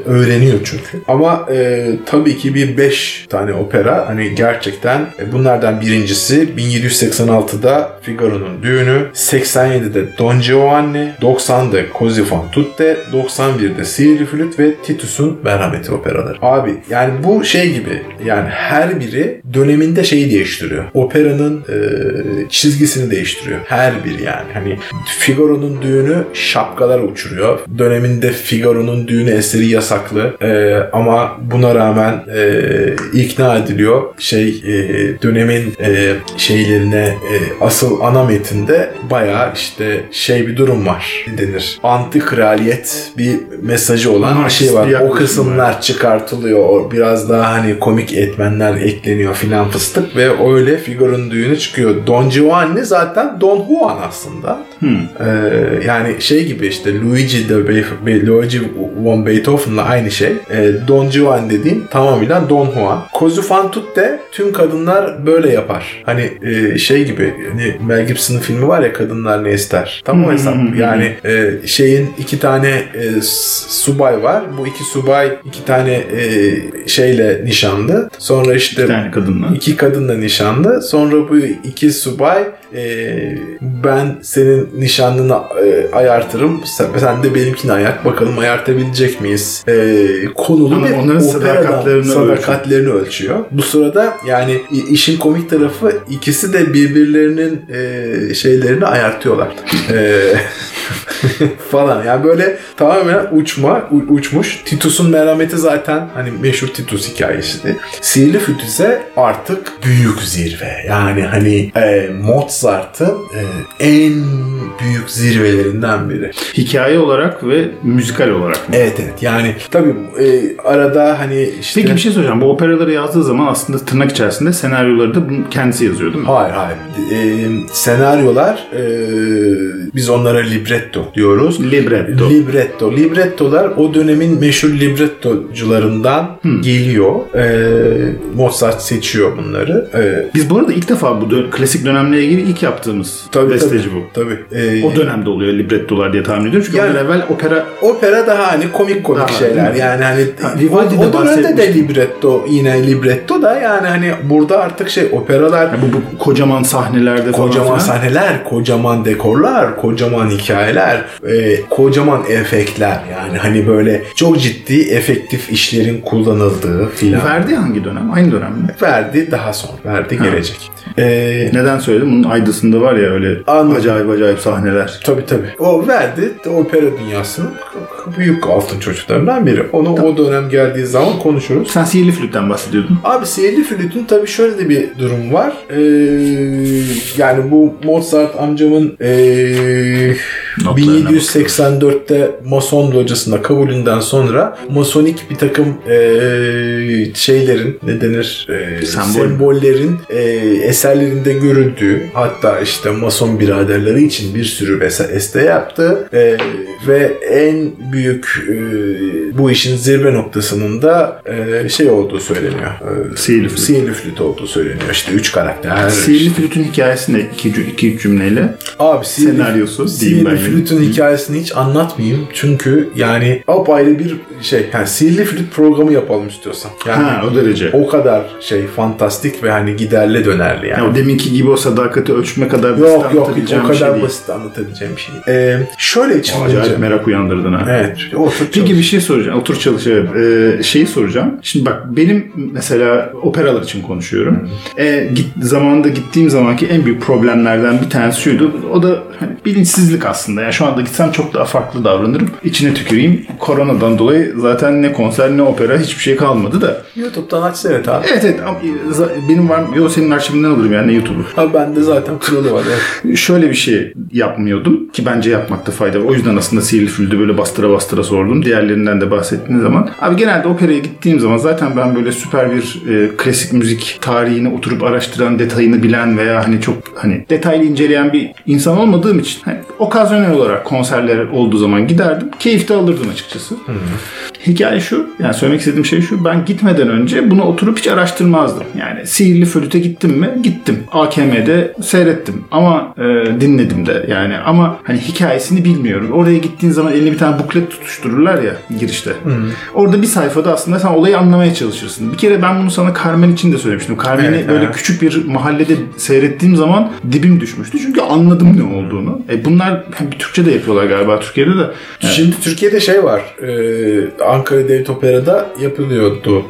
öğreniyor çünkü. Ama e, tabii ki bir 5 tane opera hani gerçekten e, bunlardan birincisi 1786'da Figaro'nun düğünü, 87'de Don Giovanni, 90'da Così fan tutte, 91'de Sihirli Flüt ve Titus'un Merhameti operaları. Abi yani bu şey gibi yani her biri döneminde şeyi değiştiriyor. Operanın e, çizgisini değiştiriyor. Her biri yani. Hani Figaro'nun düğünü şapkalar uçuruyor. Döneminde Figaro'nun düğünü eseri yasaklı. E, ama buna rağmen e, ikna ediliyor. Şey e, dönemin e, şeylerine e, asıl ana metinde bayağı işte şey bir durum var. Denir? Anti kraliyet bir mesajı olan bir Anarşist şey var. O kısımlar çıkartılıyor. O Biraz daha hani komik etmenler ekleniyor filan fıstık ve öyle Figaro'nun düğünü çıkıyor. Don Giovanni zaten Don Juan aslında. Hmm. Ee, yani şey gibi işte Luigi de Be- Luigi von Beethoven'la aynı şey. Ee, Don Giovanni dediğim tamamıyla Don Juan. Così fan tutte tüm kadınlar böyle yapar. Hani e, şey gibi hani Mel Gibson'ın filmi var ya kadınlar ne ister. Tam o Hmm, hesap. Yani e, şeyin iki tane e, subay var. Bu iki subay iki tane e, şeyle nişanlı. Sonra işte Bir tane kadınla. iki kadınla nişanlı. Sonra bu iki iki subay e, ben senin nişanlını e, ayartırım. Sen, sen de benimkini ayart. Bakalım ayartabilecek miyiz? E, konulu Ama bir onların sadakatlerini sadakatlerini ölçüyor. Bu sırada yani işin komik tarafı ikisi de birbirlerinin e, şeylerini ayartıyorlar. E, <laughs> falan. Yani böyle tamamen uçma, u- uçmuş. Titus'un merhameti zaten hani meşhur Titus hikayesi. Sihirli Flüt ise artık büyük zirve. Yani hani e, Mozart'ın e, en büyük zirvelerinden biri. Hikaye olarak ve müzikal olarak mı? Evet evet yani tabii e, arada hani işte... Peki bir şey soracağım. Bu operaları yazdığı zaman aslında tırnak içerisinde senaryoları da kendisi yazıyor değil mi? Hayır hayır. E, senaryolar e, biz onlara libretto diyoruz. Libretto. Libretto. Librettolar o dönemin meşhur librettocularından geliyor. E, Mozart seçiyor bunları. E, Biz bu arada ilk defa bu dö- klasik dönemle ilgili ilk yaptığımız tabii, besteci tabii, bu. Tabii. E, O dönemde oluyor librettolar diye tahmin ediyorum. Çünkü Yani- ondan evvel opera opera daha hani komik komik Daha, şeyler. Yani hani Ha, o, Vivaldi'de o dönemde de libretto yine libretto da yani hani burada artık şey operalar Yani bu, bu kocaman sahnelerde falan Kocaman sahneler, kocaman dekorlar, kocaman hikayeler, e, kocaman efektler yani hani böyle çok ciddi efektif işlerin kullanıldığı filan. Verdi hangi dönem? Aynı dönem mi? Verdi daha sonra, verdi gelecek. E, Neden söyledim? Bunun aydısında var ya öyle Anladım. acayip acayip sahneler. tabii tabii. O verdi opera dünyasının büyük altın çocuklarından biri. Onu o dönem geldiği zaman konuşuruz. Sen sihirli flütten bahsediyordun. Abi sihirli flütün tabii şöyle de bir durum var. Ee, yani bu Mozart amcamın ee, 1784'te Mason locasında kabulünden sonra masonik bir takım ee, şeylerin ne denir ee, Sembol. sembollerin ee, eserlerinde görüldüğü hatta işte mason biraderleri için bir sürü bese- este yaptı Ee, ve en büyük ee, bu işin zirve noktasının da ee, şey olduğu söyleniyor. Ee, Sihirli flüt. Sihirli flüt olduğu söyleniyor. İşte üç karakter. Sihirli flütün hikayesi ne? İki, iki cümleyle. Abi sihirli, Senaryosu diyeyim sihirli ben flütün yine. hikayesini hiç anlatmayayım. Çünkü yani apayrı bir şey. Yani sihirli flüt programı yapalım istiyorsan. Yani Ha o derece. o kadar şey fantastik ve hani giderli dönerli yani. Ya o deminki gibi o sadakati ölçme kadar basit yok yok o şey kadar basit anlatabileceğim bir şey değil. Ee, şöyle içimde. acayip merak uyandırdın ha. Evet. Peki bir şey soracağım. Otur çalış. evet. Ee, şeyi soracağım. Şimdi bak benim mesela operalar için konuşuyorum. Ee, git, zamanında gittiğim zamanki en büyük problemlerden bir tanesi şuydu. O da hani bilinçsizlik aslında. Yani şu anda gitsem çok daha farklı davranırım. İçine tüküreyim. Koronadan dolayı zaten ne konser ne opera hiçbir şey kalmadı da. YouTube'dan aç seyret abi. Evet evet za- benim var yo senin arşivinden alırım yani YouTube'u. Abi bende zaten kuralı var. <laughs> Şöyle bir şey yapmıyordum ki bence yapmakta fayda var. O yüzden aslında Sihirli Fül'de böyle bastıra bastıra sordum. Diğerlerinden de bahsettiğim zaman. Abi genelde operaya gittiğim zaman zaten ben böyle süper bir e, klasik müzik tarihini oturup araştıran, detayını bilen veya hani çok hani detaylı inceleyen bir insan olmadığım için hani okazyonel olarak konserler olduğu zaman giderdim. Keyif de alırdım açıkçası. Hikaye şu, yani söylemek istediğim şey şu. Ben gitmeden önce bunu oturup hiç araştırmazdım. Yani Sihirli Flüt'e gittim mi? Gittim. AKM'de seyrettim. Ama e, dinledim de yani. Ama hani hikayesini bilmiyorum. Oraya gittiğin zaman eline bir tane buklet tutuştururlar ya girişte. Orada bir sayfada aslında sen olayı anlamaya çalışırsın. Bir kere ben bunu sana Carmen için de söylemiştim. Carmen'i Evet, böyle evet. küçük bir mahallede seyrettiğim zaman dibim düşmüştü. Çünkü anladım ne olduğunu. E bunlar bir Türkçe de yapıyorlar galiba Türkiye'de de. Şimdi Türkiye'de şey var. e, Ankara Devlet Opera'da yapılıyordu.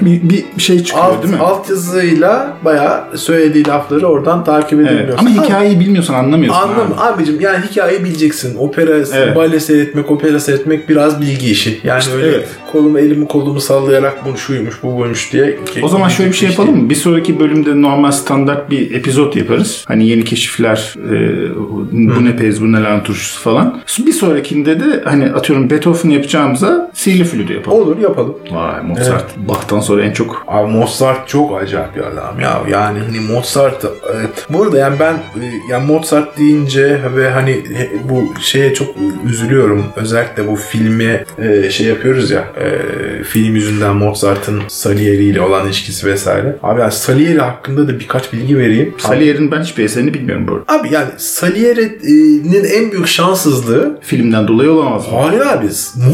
E, Bir, bir şey çıkıyor alt, değil mi? alt yazıyla bayağı söylediği lafları oradan takip Evet. edebiliyorsun. Ama hikayeyi bilmiyorsan anlamıyorsun. Anladım abi. abicim yani hikayeyi bileceksin. Opera, Evet. bale seyretmek, opera seyretmek biraz bilgi işi. Yani öyle evet. Kolumu elimi kolumu sallayarak bu şuymuş bu buymuş diye. O zaman şöyle bir şey yapalım mı? Bir sonraki bölümde normal standart bir epizod yaparız. Hani yeni keşifler, e, bu ne pez, bu ne lan turşusu falan. Bir sonrakinde de hani atıyorum Beethoven yapacağımıza Sihirli Flüt'ü yapalım. Olur yapalım. Vay Mozart. Bach'tan sonra en çok Abi Mozart çok acayip bir adam ya. Yani hani Mozart e, bu arada yani ben e, yani Mozart deyince ve hani bu şeye çok üzülüyorum. Özellikle bu filmi e, şey yapıyoruz ya e, film yüzünden Mozart'ın Salieri ile olan ilişkisi vesaire. Abi yani Salieri hakkında da birkaç bilgi vereyim. Salieri'nin ben hiçbir eserini bilmiyorum bu arada. Abi yani Salieri'nin en büyük şanssızlığı Filmden dolayı olamaz mı? Hayır abi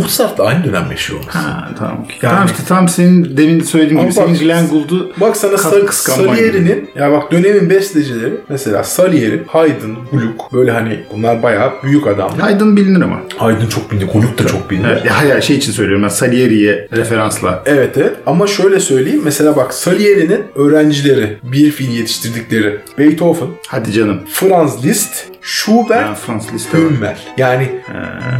Mozart'la aynı dönem yaşıyor olması. Ha tamam. Yani- Tamam işte tam senin demin söylediğin gibi. Bak- Senin Glenn Gould'u Bak sana Sal- Salieri'nin ya bak dönemin bestecileri mesela Salieri, Haydn, Gluck böyle hani bunlar bayağı büyük adamlar. Haydn bilinir ama. Haydn çok bilinir, Gluck da çok bilinir. Evet, ya, ya şey için söylüyorum ben Salieri'ye referansla. Evet evet ama şöyle söyleyeyim mesela bak Salieri'nin öğrencileri bir fiil yetiştirdikleri Beethoven, Hadi canım. Franz Liszt, Schubert. Hümmel. Yani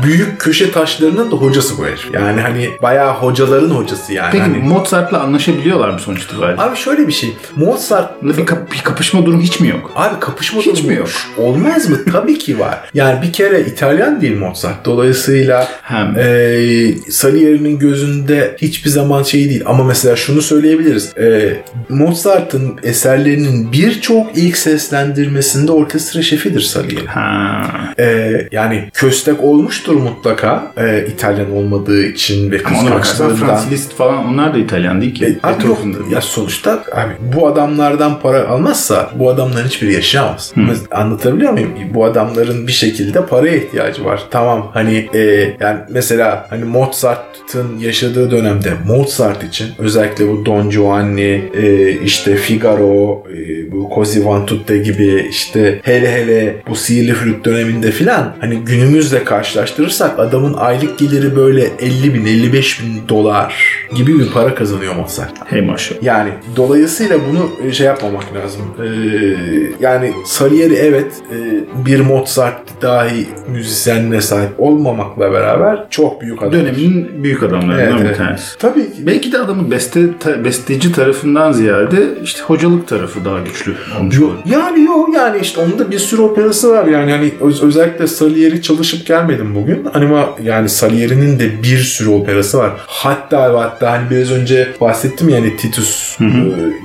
büyük köşe taşlarının da hocası bu herif. Yani hani bayağı hocaların hocası yani. Peki Hani- Mozart'la anlaşabiliyorlar mı sonuç itibariyle? Abi şöyle bir şey. Mozart Bir, kap- bir kapışma durumu hiç mi yok? Abi kapışma Hiç durumu mi yok? Olmaz mı? Tabii ki var. <laughs> Yani bir kere İtalyan değil Mozart. Dolayısıyla Hem. e, Salieri'nin gözünde hiçbir zaman şey değil. Ama mesela şunu söyleyebiliriz. E, Mozart'ın eserlerinin birçok ilk seslendirmesinde orkestra şefidir Salieri. Ha. E, yani köstek olmuştur mutlaka e, İtalyan olmadığı için ve kıskançlığından. Frans Liszt falan onlar da İtalyan değil ki. E, abi yok. Ya sonuçta abi bu adamlardan para almazsa bu adamların hiçbiri yaşayamaz. Mes- Anlatabiliyor muyum? Bu adamların bir şekilde paraya ihtiyacı var. Tamam hani e, yani mesela hani Mozart'ın yaşadığı dönemde Mozart için özellikle bu Don Giovanni e, işte Figaro e, bu Così fan tutte gibi işte hele hele bu sihirli flüt döneminde filan hani günümüzle karşılaştırırsak adamın aylık geliri böyle 50 bin 55 bin dolar gibi bir para kazanıyor Mozart. Hey maşallah. Yani dolayısıyla bunu şey yapmamak lazım. Ee, yani Salieri evet e, bir Mozart dahi müzisyenliğine sahip olmamakla beraber çok büyük adam. Dönemin büyük adamlarından Evet, bir evet. tanesi. Tabii ki. Belki de adamın beste besteci tarafından ziyade işte hocalık tarafı daha güçlü olmuş yani yok yani işte onun da bir sürü operası var yani hani öz- özellikle Salieri çalışıp gelmedim bugün. Ama yani Salieri'nin de bir sürü operası var. Hatta ve hatta hani biraz önce bahsettim yani Titus e,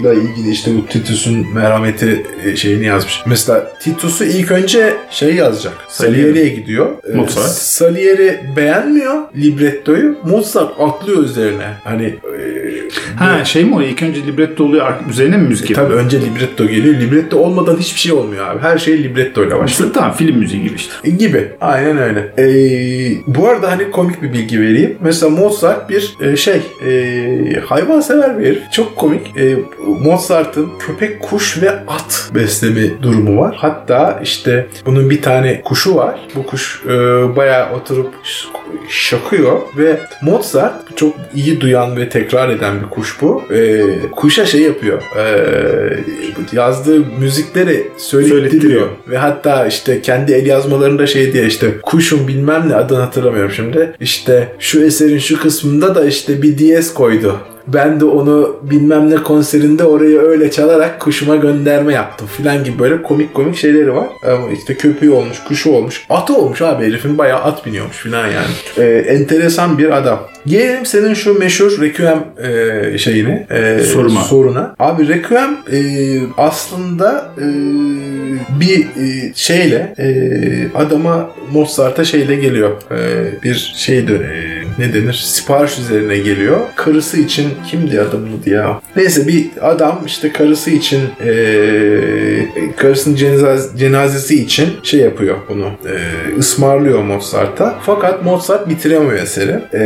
ile ilgili işte bu Titus'un merhameti e, şeyini yazmış. Mesela Titus'u ilk önce şey yazacak. Salieri. Salieri'ye gidiyor. E, Mozart. Salieri beğenmiyor librettoyu. Mozart atlıyor üzerine. Hani e, Ha şey mi o ilk önce libretto oluyor üzerine mi müzik Tabii yapıyor? önce libretto geliyor. Libretto olmadan hiçbir şey olmuyor abi. Her şey libretto ile başlıyor. İşte tamam film müziği gibi işte. E, Gibi. Aynen öyle. Ee, bu arada hani komik bir bilgi vereyim. Mesela Mozart bir e, şey e, hayvansever bir herif. Çok komik. E, Mozart'ın köpek, kuş ve at besleme durumu var. Hatta işte bunun bir tane kuşu var. Bu kuş e, bayağı oturup şakıyor ve Mozart çok iyi duyan ve tekrar eden bir kuş bu. E, kuşa şey yapıyor. E, yazdığı müzikleri söylettiriyor. Söylettiriyor. Ve hatta işte kendi el yazmalarında şey diye işte kuşun bilmem ne adını hatırlamıyorum şimdi. İşte şu eserin şu kısmında da işte bir diyez koydu. Ben de onu bilmem ne konserinde oraya öyle çalarak kuşuma gönderme yaptım filan gibi böyle komik komik şeyleri var. Ama işte köpeği olmuş, kuşu olmuş. Atı olmuş abi herifin bayağı at biniyormuş filan yani. Ee, enteresan bir adam. Gelelim senin şu meşhur Requiem e, şeyini. e, Soruma. Soruna. Abi Requiem e, aslında e, bir e, şeyle e, adama Mozart'a şeyle geliyor. E, bir şeydi e, ne denir? Sipariş üzerine geliyor. Karısı için kimdi adamın adı ya? Neyse bir adam işte karısı için e, karısının cenaz- cenazesi için şey yapıyor bunu. E, ısmarlıyor Mozart'a. Fakat Mozart bitiremiyor eseri. E,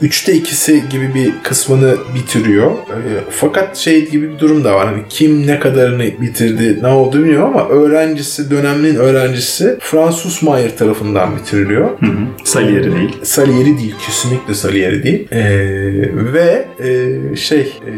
üçte ikisi gibi bir kısmını bitiriyor. E, fakat şey gibi bir durum da var. Hani kim ne kadarını bitirdi, ne oldu bilmiyorum ama öğrencisi, dönemin öğrencisi Fransus Mayer tarafından bitiriliyor. Hı hı. Salieri değil. Salieri değil. Kesinlikle Salieri değil. Ee, ve e, şey e,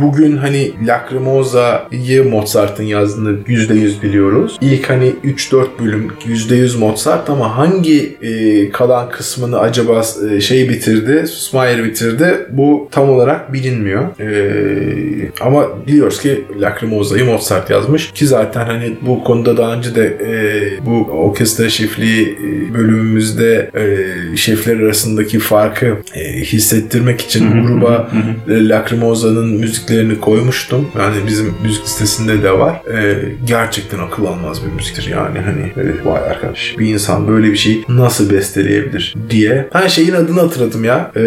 bugün hani Lacrimosa'yı Mozart'ın yazdığını %100 biliyoruz. İlk hani 3-4 bölüm %100 Mozart ama hangi e, kalan kısmını acaba e, şey bitirdi, Susmayer bitirdi bu tam olarak bilinmiyor. E, ama biliyoruz ki Lacrimosa'yı Mozart yazmış ki zaten hani bu konuda daha önce de e, bu orkestra şefliği e, bölümümüzde e, şefler arasındaki aradaki farkı e, hissettirmek için gruba e, Lacrimosa'nın müziklerini koymuştum. Yani bizim müzik listesinde de var. E, gerçekten akıl almaz bir müziktir yani. Hani e, vay arkadaş bir insan böyle bir şey nasıl besteleyebilir diye. Ha şeyin adını hatırladım ya. E,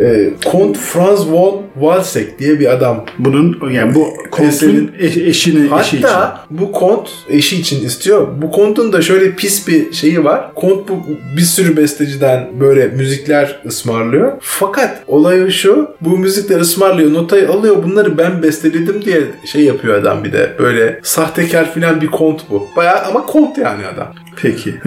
e, Kont Franz von Walsek diye bir adam. Bunun yani bu kontun eş, eşini Hatta eşi için. bu kont eşi için istiyor. Bu kontun da şöyle pis bir şeyi var. Kont bu bir sürü besteciden böyle müzikler ısmarlıyor. Fakat olayı şu. Bu müzikleri ısmarlıyor. Notayı alıyor. Bunları ben besteledim diye şey yapıyor adam bir de. Böyle sahtekar filan bir kont bu. Bayağı ama kont yani adam. Peki. <laughs>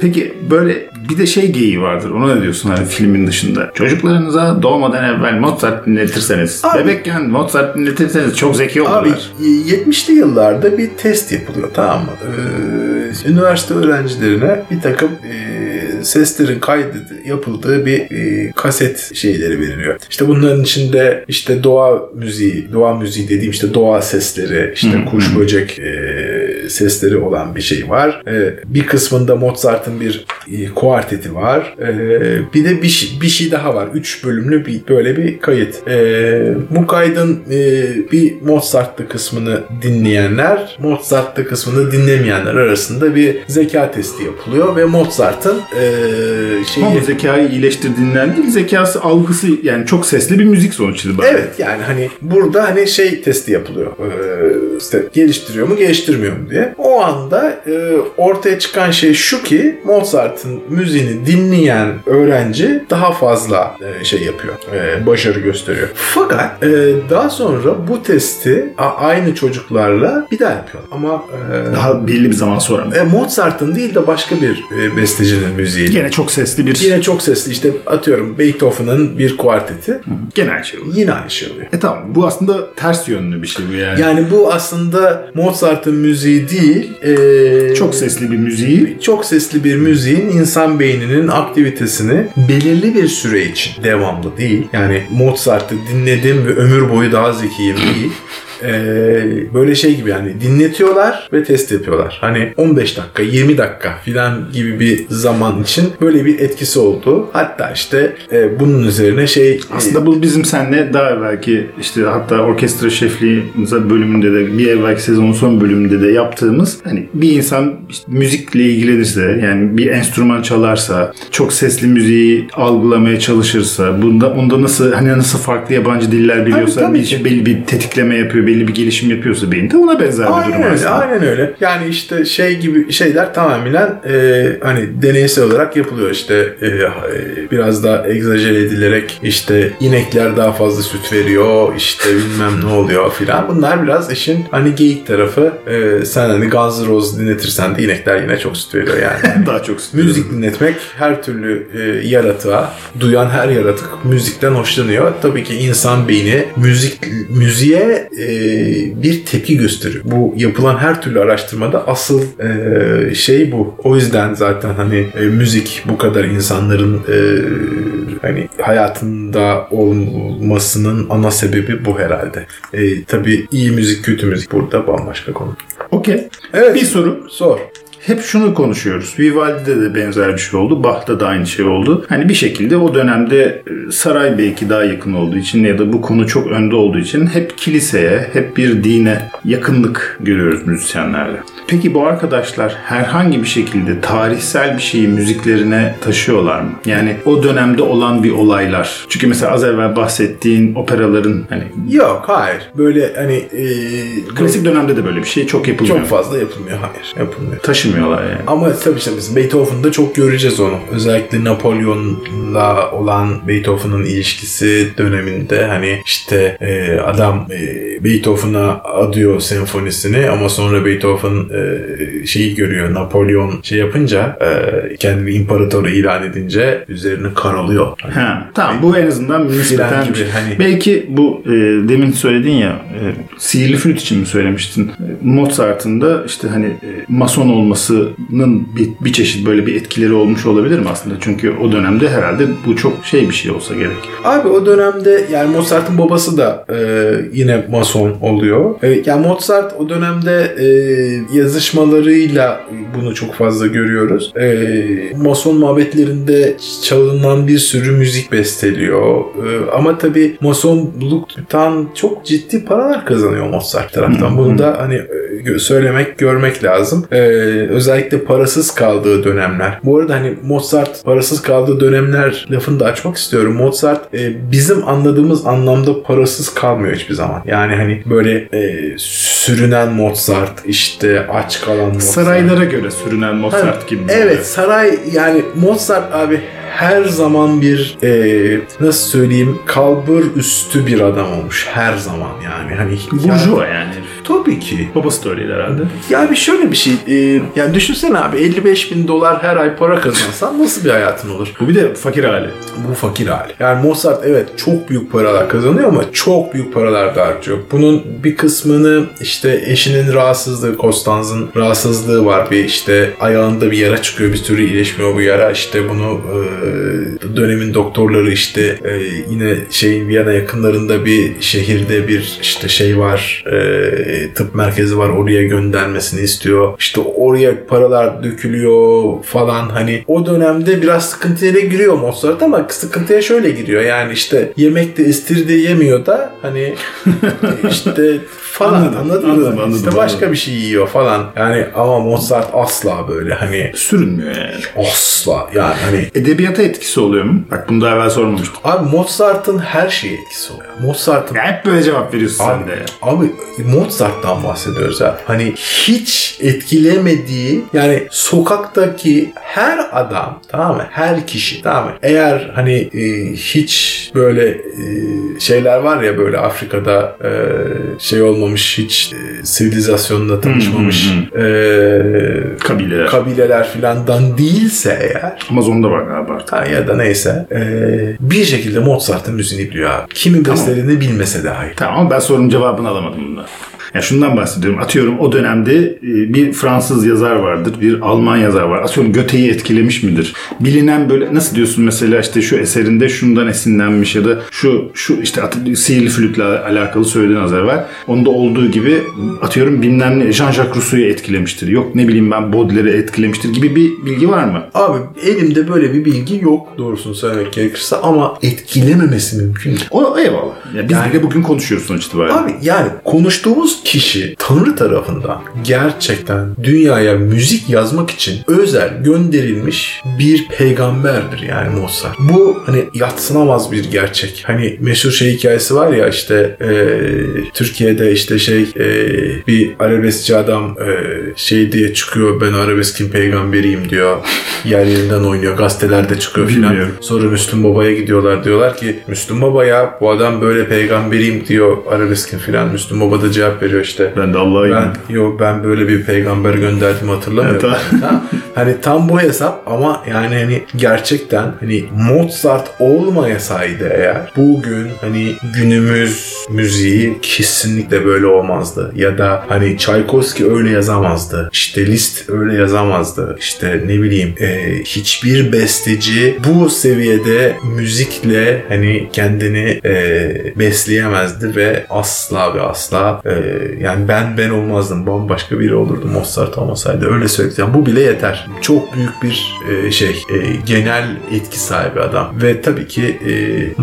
Peki böyle bir de şey geyiği vardır. Ona ne diyorsun hani filmin dışında? Çocuklarınıza doğmadan evvel Mozart dinletirseniz, Abi- bebekken Mozart dinletirseniz çok zeki olurlar. Abi 70'li yıllarda bir test yapılıyor tamam mı? Ee, üniversite öğrencilerine bir takım e, seslerin kaydı yapıldığı bir e, kaset şeyleri veriliyor. İşte bunların içinde işte doğa müziği, doğa müziği dediğim işte doğa sesleri, işte kuş böcek e, sesleri olan bir şey var. E, bir kısmında Mozart'ın bir e, kuarteti var. E, bir de bir şey, bir şey daha var. Üç bölümlü bir böyle bir kayıt. E, bu kaydın e, bir Mozart'lı kısmını dinleyenler, Mozart'lı kısmını dinlemeyenler arasında bir zeka testi yapılıyor ve Mozart'ın e, şeyi Ama zekayı iyileştirdiğinden değil, zekası algısı yani çok sesli bir müzik sonuç itibariyle. Evet yani hani burada hani şey testi yapılıyor. Ee, işte geliştiriyor mu geliştirmiyor mu diye. O anda e, ortaya çıkan şey şu ki Mozart'ın müziğini dinleyen öğrenci daha fazla e, şey yapıyor. e, başarı gösteriyor. Fakat e, daha sonra bu testi aynı çocuklarla bir daha yapıyorlar. Ama e, Daha belli bir zaman sonra e, Mozart'ın değil de başka bir e, bestecinin müziği. Gene çok sesli bir Yine çok sesli işte atıyorum Beethoven'ın bir kuarteti. genel şey oluyor. Yine aynı şey oluyor. E tamam bu aslında ters yönlü bir şey bu yani. Yani bu aslında Mozart'ın müziği değil, e, çok sesli bir müziği çok sesli bir müziğin insan beyninin aktivitesini belirli bir süre için devamlı değil. Yani Mozart'ı dinledim ve ömür boyu daha zekiyim değil. <laughs> Ee, böyle şey gibi yani dinletiyorlar ve test yapıyorlar. Hani 15 dakika, 20 dakika filan gibi bir zaman için böyle bir etkisi oldu. Hatta işte e, bunun üzerine şey Aslında bu bizim seninle daha evvelki işte hatta orkestra şefliği bölümünde de bir evvelki sezonun son bölümünde de yaptığımız hani bir insan işte müzikle ilgilenirse yani bir enstrüman çalarsa çok sesli müziği algılamaya çalışırsa bunda onda nasıl hani nasıl farklı yabancı diller biliyorsa tabii bir ki. belli bir tetikleme yapıyor belli bir gelişim yapıyorsa beyinde ona benzer bir Aynen durum öyle, aslında. aynen öyle. Yani işte şey gibi şeyler tamamen e, hani deneysel olarak yapılıyor işte e, e, biraz daha egzajere edilerek işte inekler daha fazla süt veriyor işte bilmem ne oluyor filan. Bunlar biraz işin hani geyik tarafı. E, sen hani Guns Roses dinletirsen de inekler yine çok süt veriyor yani. <laughs> daha çok istiyorum. Müzik dinletmek her türlü e, yaratığa, duyan her yaratık müzikten hoşlanıyor. Tabii ki insan beyni müzik müziğe e, bir tepki gösteriyor. Bu yapılan her türlü araştırmada asıl e, şey bu. O yüzden zaten hani e, müzik bu kadar insanların e, hani hayatında olmasının ana sebebi bu herhalde. E, tabii iyi müzik, kötü müzik burada bambaşka konu. Okey. Evet. Bir soru. Sor. Hep şunu konuşuyoruz. Vivaldi'de de benzer bir şey oldu. Bach'ta da aynı şey oldu. Hani bir şekilde o dönemde e, saray belki daha yakın olduğu için ya da bu konu çok önde olduğu için hep kiliseye, hep bir dine yakınlık görüyoruz müzisyenlerde. Peki bu arkadaşlar herhangi bir şekilde tarihsel bir şeyi müziklerine taşıyorlar mı? Yani o dönemde olan bir olaylar. Çünkü mesela az evvel bahsettiğin operaların hani Yok hayır. Böyle hani e, klasik dönemde de böyle bir şey çok yapılmıyor. çok fazla yapılmıyor. Hayır yapılmıyor. taşımıyorlar yani. Ama tabii işte biz Beethoven'da çok göreceğiz onu. Özellikle Napolyon'la olan Beethoven'ın ilişkisi döneminde hani işte e, adam e, Beethoven'a adıyor senfonisini ama sonra Beethoven e, şeyi görüyor. Napolyon şey yapınca e, kendini imparatoru ilan edince üzerine karalıyor. Hani Ha, tamam bu en azından nispeten Fren gibi, bir hani- Belki bu e, demin söyledin ya e, sihirli flüt için mi söylemiştin? E, Mozart'ın da işte hani e, mason olmasının bir, bir çeşit böyle bir etkileri olmuş olabilir mi aslında? Çünkü o dönemde herhalde bu çok şey bir şey olsa gerek. Abi o dönemde yani Mozart'ın babası da e, yine mason oluyor. E, yani Mozart o dönemde e, yazışmalarıyla bunu çok fazla görüyoruz. E, Mason muhabbetlerinde çalınan bir sürü müzik besteliyor. E, ama tabii Masonluktan çok ciddi paralar kazanıyor Mozart taraftan. Bunu da hani e, söylemek, görmek lazım. E, özellikle parasız kaldığı dönemler. Bu arada hani Mozart parasız kaldığı dönemler lafını da açmak istiyorum. Mozart e, bizim anladığımız anlamda parasız kalmıyor hiçbir zaman. Yani hani böyle e, sürünen Mozart, işte aç kalan Mozart. Saraylara göre sürünen Mozart Hani, gibi. Evet saray yani Mozart abi her zaman bir e, nasıl söyleyeyim kalbur üstü bir adam olmuş her zaman yani hani Burjuva yani. Tabii ki Babası da öyleydi herhalde. ya bir şöyle bir şey e, yani düşünsene abi 55 bin dolar her ay para kazansan nasıl bir hayatın olur Bu bir de fakir hali. bu fakir hali. Yani Mozart evet çok büyük paralar kazanıyor ama çok büyük paralar da harcıyor. Bunun bir kısmını işte eşinin rahatsızlığı, Konstanz'ın rahatsızlığı var. Bir işte ayağında bir yara çıkıyor bir türlü iyileşmiyor bu yara. İşte bunu e, dönemin doktorları işte e, yine şeyin Viyana yakınlarında bir şehirde bir işte şey var e, tıp merkezi var oraya göndermesini istiyor. İşte oraya paralar dökülüyor falan hani o dönemde biraz sıkıntıya giriyor Mozart ama sıkıntıya şöyle giriyor yani işte yemekte istirde yemiyor da hani <laughs> işte falan Anladım, anladın anladım, mı? anladım, işte başka bir şey yiyor falan. Yani ama Mozart asla böyle hani Sürünmüyor yani. asla yani hani Edebiyata etkisi oluyor mu? Bak bunu daha evvel sormamıştım. Abi Mozart'ın her şeye etkisi oluyor. Mozart'ın Ya hep böyle cevap veriyorsun Abi, sen de. abi Mozart'tan bahsediyoruz ya. Hani hiç etkilemediği yani sokaktaki her adam tamam mı? Her kişi tamam mı? Eğer hani e, hiç böyle e, şeyler var ya böyle Afrika'da e, şey olmamış hiç e, sivilizasyonla tanışmamış hı, e, Kabileler. kabileler filandan değilse eğer Amazon'da var galiba artık. Ha, ya da neyse. Ee, bir şekilde Mozart'ın müziğini biliyor abi. Kimin Tamam. bestelediğini bilmese dahi. Tamam ama ben sorunun cevabını alamadım bunda. Ya şundan bahsediyorum. Atıyorum o dönemde e, bir Fransız yazar vardır, bir Alman yazar var. Atıyorum Göte'yi etkilemiş midir? Bilinen böyle nasıl diyorsun mesela işte şu eserinde şundan esinlenmiş ya da şu şu işte sihirli flütle alakalı söylediğin yazar var. Onda olduğu gibi atıyorum bilmem ne Jean-Jacques Rousseau'yu etkilemiştir. Yok ne bileyim ben Baudelaire'i etkilemiştir gibi bir bilgi var mı? Abi elimde böyle bir bilgi yok doğrusunu söylemek gerekirse ama etkilememesi mümkün. O eyvallah. Ya biz Yani- bile bugün konuşuyoruz sonuç itibariyle. Abi yani konuştuğumuz kişi Tanrı tarafından gerçekten dünyaya müzik yazmak için özel gönderilmiş bir peygamberdir yani Mozart. Bu hani yatsınamaz bir gerçek. Hani meşhur şey hikayesi var ya işte e, Türkiye'de işte şey e, bir arabeskçi adam e, şey diye çıkıyor ben arabeskin peygamberiyim diyor. <laughs> Yer yerinden oynuyor. Gazetelerde çıkıyor filan. Sonra Müslüm Baba'ya gidiyorlar. Diyorlar ki Müslüm Baba ya bu adam böyle peygamberiyim diyor arabeskin filan. Müslüm Baba da cevap veriyor işte. Ben de Allah'a Ben yok ben böyle bir peygamber gönderdim hatırlamıyorum. Evet, <laughs> Ha, hani tam bu hesap ama yani hani gerçekten hani Mozart olmayasaydı eğer bugün hani günümüz müziği kesinlikle böyle olmazdı. Ya da hani Tchaikovsky öyle yazamazdı. İşte Liszt öyle yazamazdı. İşte ne bileyim e, hiçbir besteci bu seviyede müzikle hani kendini e, besleyemezdi ve asla ve asla e, yani ben ben olmazdım. Bambaşka biri olurdu Mozart olmasaydı. Öyle söyleyeceğim. Bu bile yeter. Çok büyük bir e, şey e, genel etki sahibi adam. Ve tabii ki e,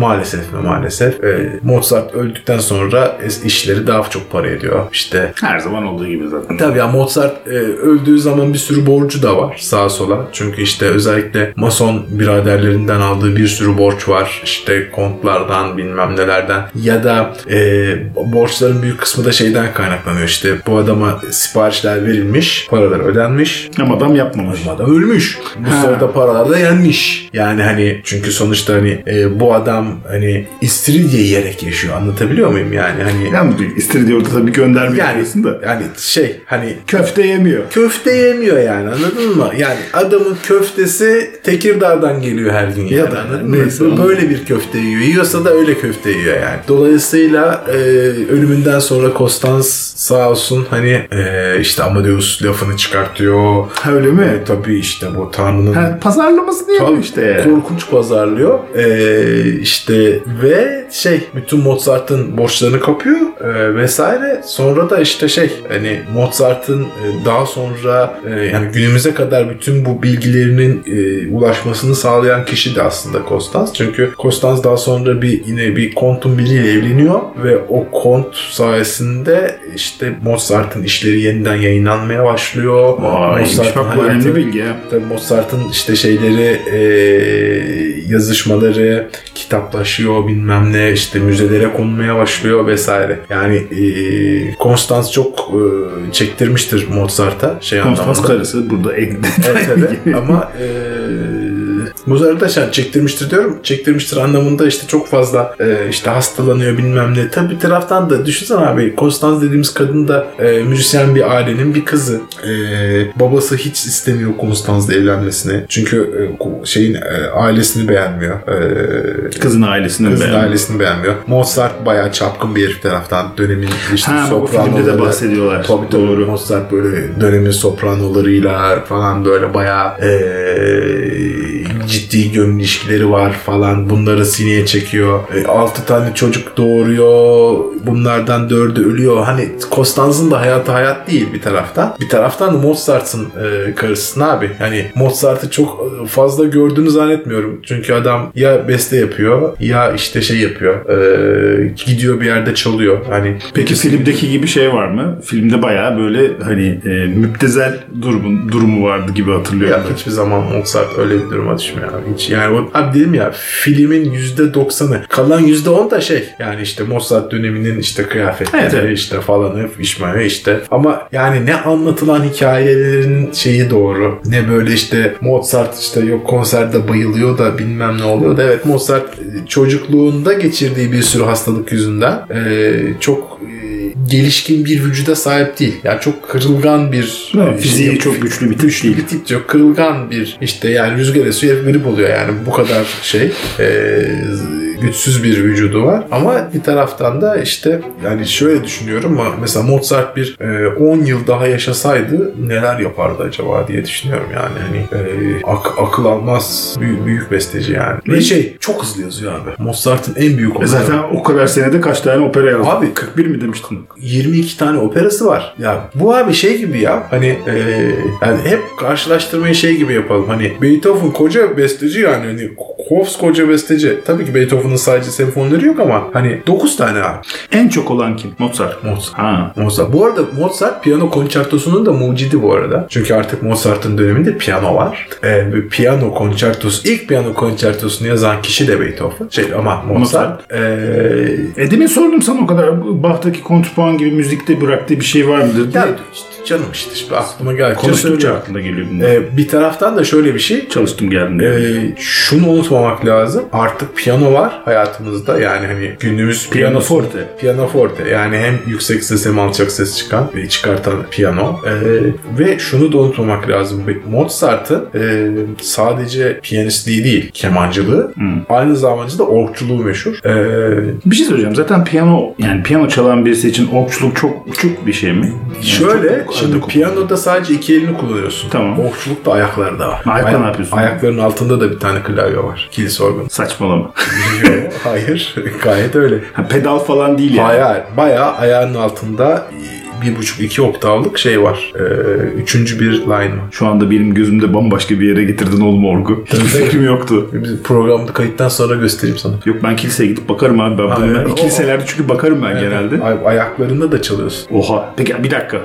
maalesef ve maalesef e, Mozart öldükten sonra işleri daha çok para ediyor. İşte Her zaman olduğu gibi zaten. Tabii ya Mozart e, öldüğü zaman bir sürü borcu da var sağa sola. Çünkü işte özellikle Mason biraderlerinden aldığı bir sürü borç var. İşte kontlardan bilmem nelerden. Ya da e, borçların büyük kısmı da şeyden kaynaklanıyor. İşte bu adama siparişler verilmiş, paralar ödenmiş. Ama adam yapmamış. Ama adam ölmüş. Bu Ha. sırada paralar da yenmiş. Yani hani çünkü sonuçta hani e, bu adam hani istiridye yiyerek yaşıyor. Anlatabiliyor muyum yani? Hani Yani istediği orada tabii gönderme yani, yapıyorsun da. yani şey hani Köfte yemiyor. köfte yemiyor yani anladın mı? Yani adamın köftesi Tekirdağ'dan geliyor her gün yani. Ya da anladın mı? neyse. Böyle bir köfte yiyor. Yiyorsa da öyle köfte yiyor yani. Dolayısıyla e, ölümünden sonra Konstans sağ olsun hani e, işte Amadeus lafını çıkartıyor. Ha öyle mi? tabii işte bu Tanrı'nın Ha, pazarlaması değil mi işte? korkunç pazarlıyor. Ee, işte ve şey bütün Mozart'ın borçlarını kapıyor e, vesaire. Sonra da işte şey hani Mozart'ın e, daha sonra e, yani günümüze kadar bütün bu bilgilerinin e, ulaşmasını sağlayan kişi de aslında Konstans. Çünkü Konstans daha sonra bir yine bir kontun biriyle evleniyor ve o kont sayesinde işte Mozart'ın işleri yeniden yayınlanmaya başlıyor. Vay, Mozart'ın bak bu önemli hayatı- bilgi ya. Tabii Mozart'ın işte şeyleri e, yazışmaları kitaplaşıyor bilmem ne işte müzelere konulmaya başlıyor vesaire. Yani e, Konstans çok e, çektirmiştir Mozart'a şey Konstans karısı burada. Evet evet <laughs> ama e, Mozart'ı da şey, çektirmiştir diyorum. Çektirmiştir anlamında işte çok fazla e, işte hastalanıyor bilmem ne. Tabii bir taraftan da düşünsene abi Konstans dediğimiz kadın da e, müzisyen bir ailenin bir kızı. E, babası hiç istemiyor Konstans'la evlenmesini. Çünkü e, şeyin e, ailesini beğenmiyor. E, Kızın ailesini Kızın beğendim. ailesini beğenmiyor. Mozart bayağı çapkın bir herif taraftan. Dönemin işte Ha bu filmde de sopranoları- bahsediyorlar. Tabii tabii. Doğru. Mozart böyle dönemin sopranolarıyla falan böyle bayağı eee, ciddi gönül ilişkileri var falan. Bunları sineye çekiyor. E, altı tane çocuk doğuruyor. Bunlardan dördü ölüyor. Hani Konstanz'ın da hayatı hayat değil bir taraftan. Bir taraftan Mozart'ın e, karısısın abi. Hani Mozart'ı çok fazla gördüğünü zannetmiyorum. Çünkü adam ya beste yapıyor ya işte şey yapıyor. E, gidiyor bir yerde çalıyor. Hani Peki filmdeki gibi şey var mı? Filmde bayağı böyle hani e, müptezel durumun durumu vardı gibi hatırlıyorum. Ya hiçbir zaman Mozart öyle bir duruma düşmüyor abi. Hiç yani o, abi dedim ya filmin %90'ı kalan %10 da şey yani işte Mozart döneminin işte kıyafetleri Evet, evet. işte falanı işmaya işte ama yani ne anlatılan hikayelerin şeyi doğru ne böyle işte Mozart işte yok konserde bayılıyor da bilmem ne oluyor da evet Mozart e, çocukluğunda geçirdiği bir sürü hastalık yüzünden e, çok e, gelişkin bir vücuda sahip değil. Yani çok kırılgan bir Evet, e, fiziği şey- çok güçlü bir tip güçlü değil. bir tip çok kırılgan bir işte yani rüzgar esiyor grip oluyor yani bu kadar şey e, güçsüz bir vücudu var ama bir taraftan da işte yani şöyle düşünüyorum ama mesela Mozart bir e, 10 yıl daha yaşasaydı neler yapardı acaba diye düşünüyorum yani hani e, ak- akıl almaz büyük, büyük besteci yani ve şey çok hızlı yazıyor abi Mozart'ın en büyük E olayı zaten o kadar senede kaç tane opera yazdı? Abi, 41 mi demiştin? 22 tane operası var. Ya bu abi şey gibi ya hani e, yani hep karşılaştırmayı şey gibi yapalım. Hani Beethoven koca besteci yani hani Hofs koca besteci. Tabii ki Beethoven'ın sadece senfonileri yok ama hani 9 tane abi. En çok olan kim? Mozart. Mozart. Ha. Mozart. Bu arada Mozart piyano konçertosunun da mucidi bu arada. Çünkü artık Mozart'ın döneminde piyano var. Ee, piyano konçertosu, ilk piyano konçertosunu yazan kişi de Beethoven. Şey ama Mozart. Ee, E demin sordum sana o kadar Bach'taki kontrpuan gibi müzikte bıraktığı bir şey var mıdır? ya işte canım işte, işte aklıma geldi. Konuştukça aklına geliyor bunlar. Ee, bir taraftan da şöyle bir şey. Çalıştım geldim. Ee, şunu unutmamak lazım. Artık piyano var hayatımızda. Yani hani günümüz Piyano forte. Piyano forte. Yani hem yüksek ses hem alçak ses çıkan ve çıkartan piyano. Ee, ve şunu da unutmamak lazım. Mozart'ın e, sadece piyanistliği değil, kemancılığı. Aynı zamanda da orkçuluğu meşhur. Ee, Bir şey söyleyeceğim. Zaten piyano yani piyano çalan birisi için okçuluk çok uçuk bir şey mi? Yani Şöyle, şimdi piyanoda sadece iki elini kullanıyorsun. Tamam. Okçulukta ayaklarda var. Ayakla Ayak- ne yapıyorsun? Ayakların altında da bir tane klavye var. Kilise organı. Saçmalama. Yok, hayır. <laughs> Gayet öyle. Ha, pedal falan değil yani. Hayır. Bayağı ayağının altında bir buçuk iki oktavlık şey var. Ee, üçüncü bir line var. Şu anda benim gözümde bambaşka bir yere getirdin oğlum orgu. Hiç fikrim yoktu. Biz programda kayıttan sonra göstereyim sana. Yok ben kiliseye gidip bakarım abi. Ben Hayır, o- kiliselerde çünkü bakarım ben genelde. Ay- ayaklarında da çalıyorsun. Oha. Peki bir dakika.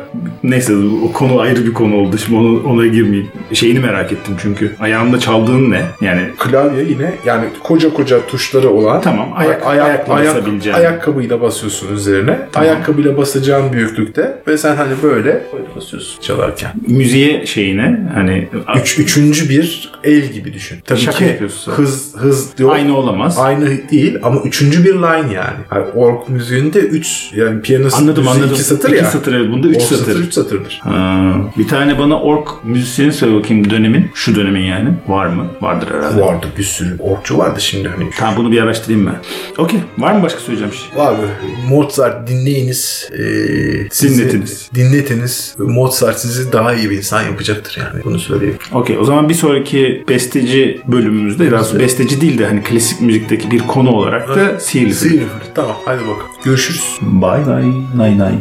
Neyse o konu ayrı bir konu oldu. Şimdi onu, ona girmeyeyim. Şeyini merak ettim çünkü. Ayağında çaldığın ne? Yani Klavye yine yani koca koca tuşları olan Tamam, ayak- ay- ayakla ayak- basabileceğin. ayakkabıyla basıyorsun üzerine. Ayakkabıyla basacağın büyüklükte ve sen hani böyle basıyorsun çalarken. müziğe şeyine hani Üç, üçüncü bir el gibi düşün. Tabii Şaka ki yapıyorsun hız hız yok. aynı olamaz. Aynı değil ama üçüncü bir line yani. yani org müziğinde üç yani piyano Anladım anladım. iki satır İki ya. satır evet. Bunda üç Org satır. üç satırdır. Ha, bir tane bana ork müzisyeni söyle bakayım dönemin. Şu dönemin yani. Var mı? Vardır herhalde. Vardı bir sürü orkçu vardı şimdi hani. Tamam bunu bir araştırayım ben. Okey. Var mı başka söyleyeceğim şey? Abi Mozart dinleyiniz. Ee, Siz Dinletiniz. Dinletiniz. Mozart sizi daha iyi bir insan yapacaktır yani. Bunu söyleyeyim. Okey o zaman bir sonraki besteci bölümümüzde daha doğrusu besteci değil de hani klasik müzikteki bir konu olarak da Seal'ı. Silver. Tamam hadi bakalım. Görüşürüz. Bye bye. Nay nay.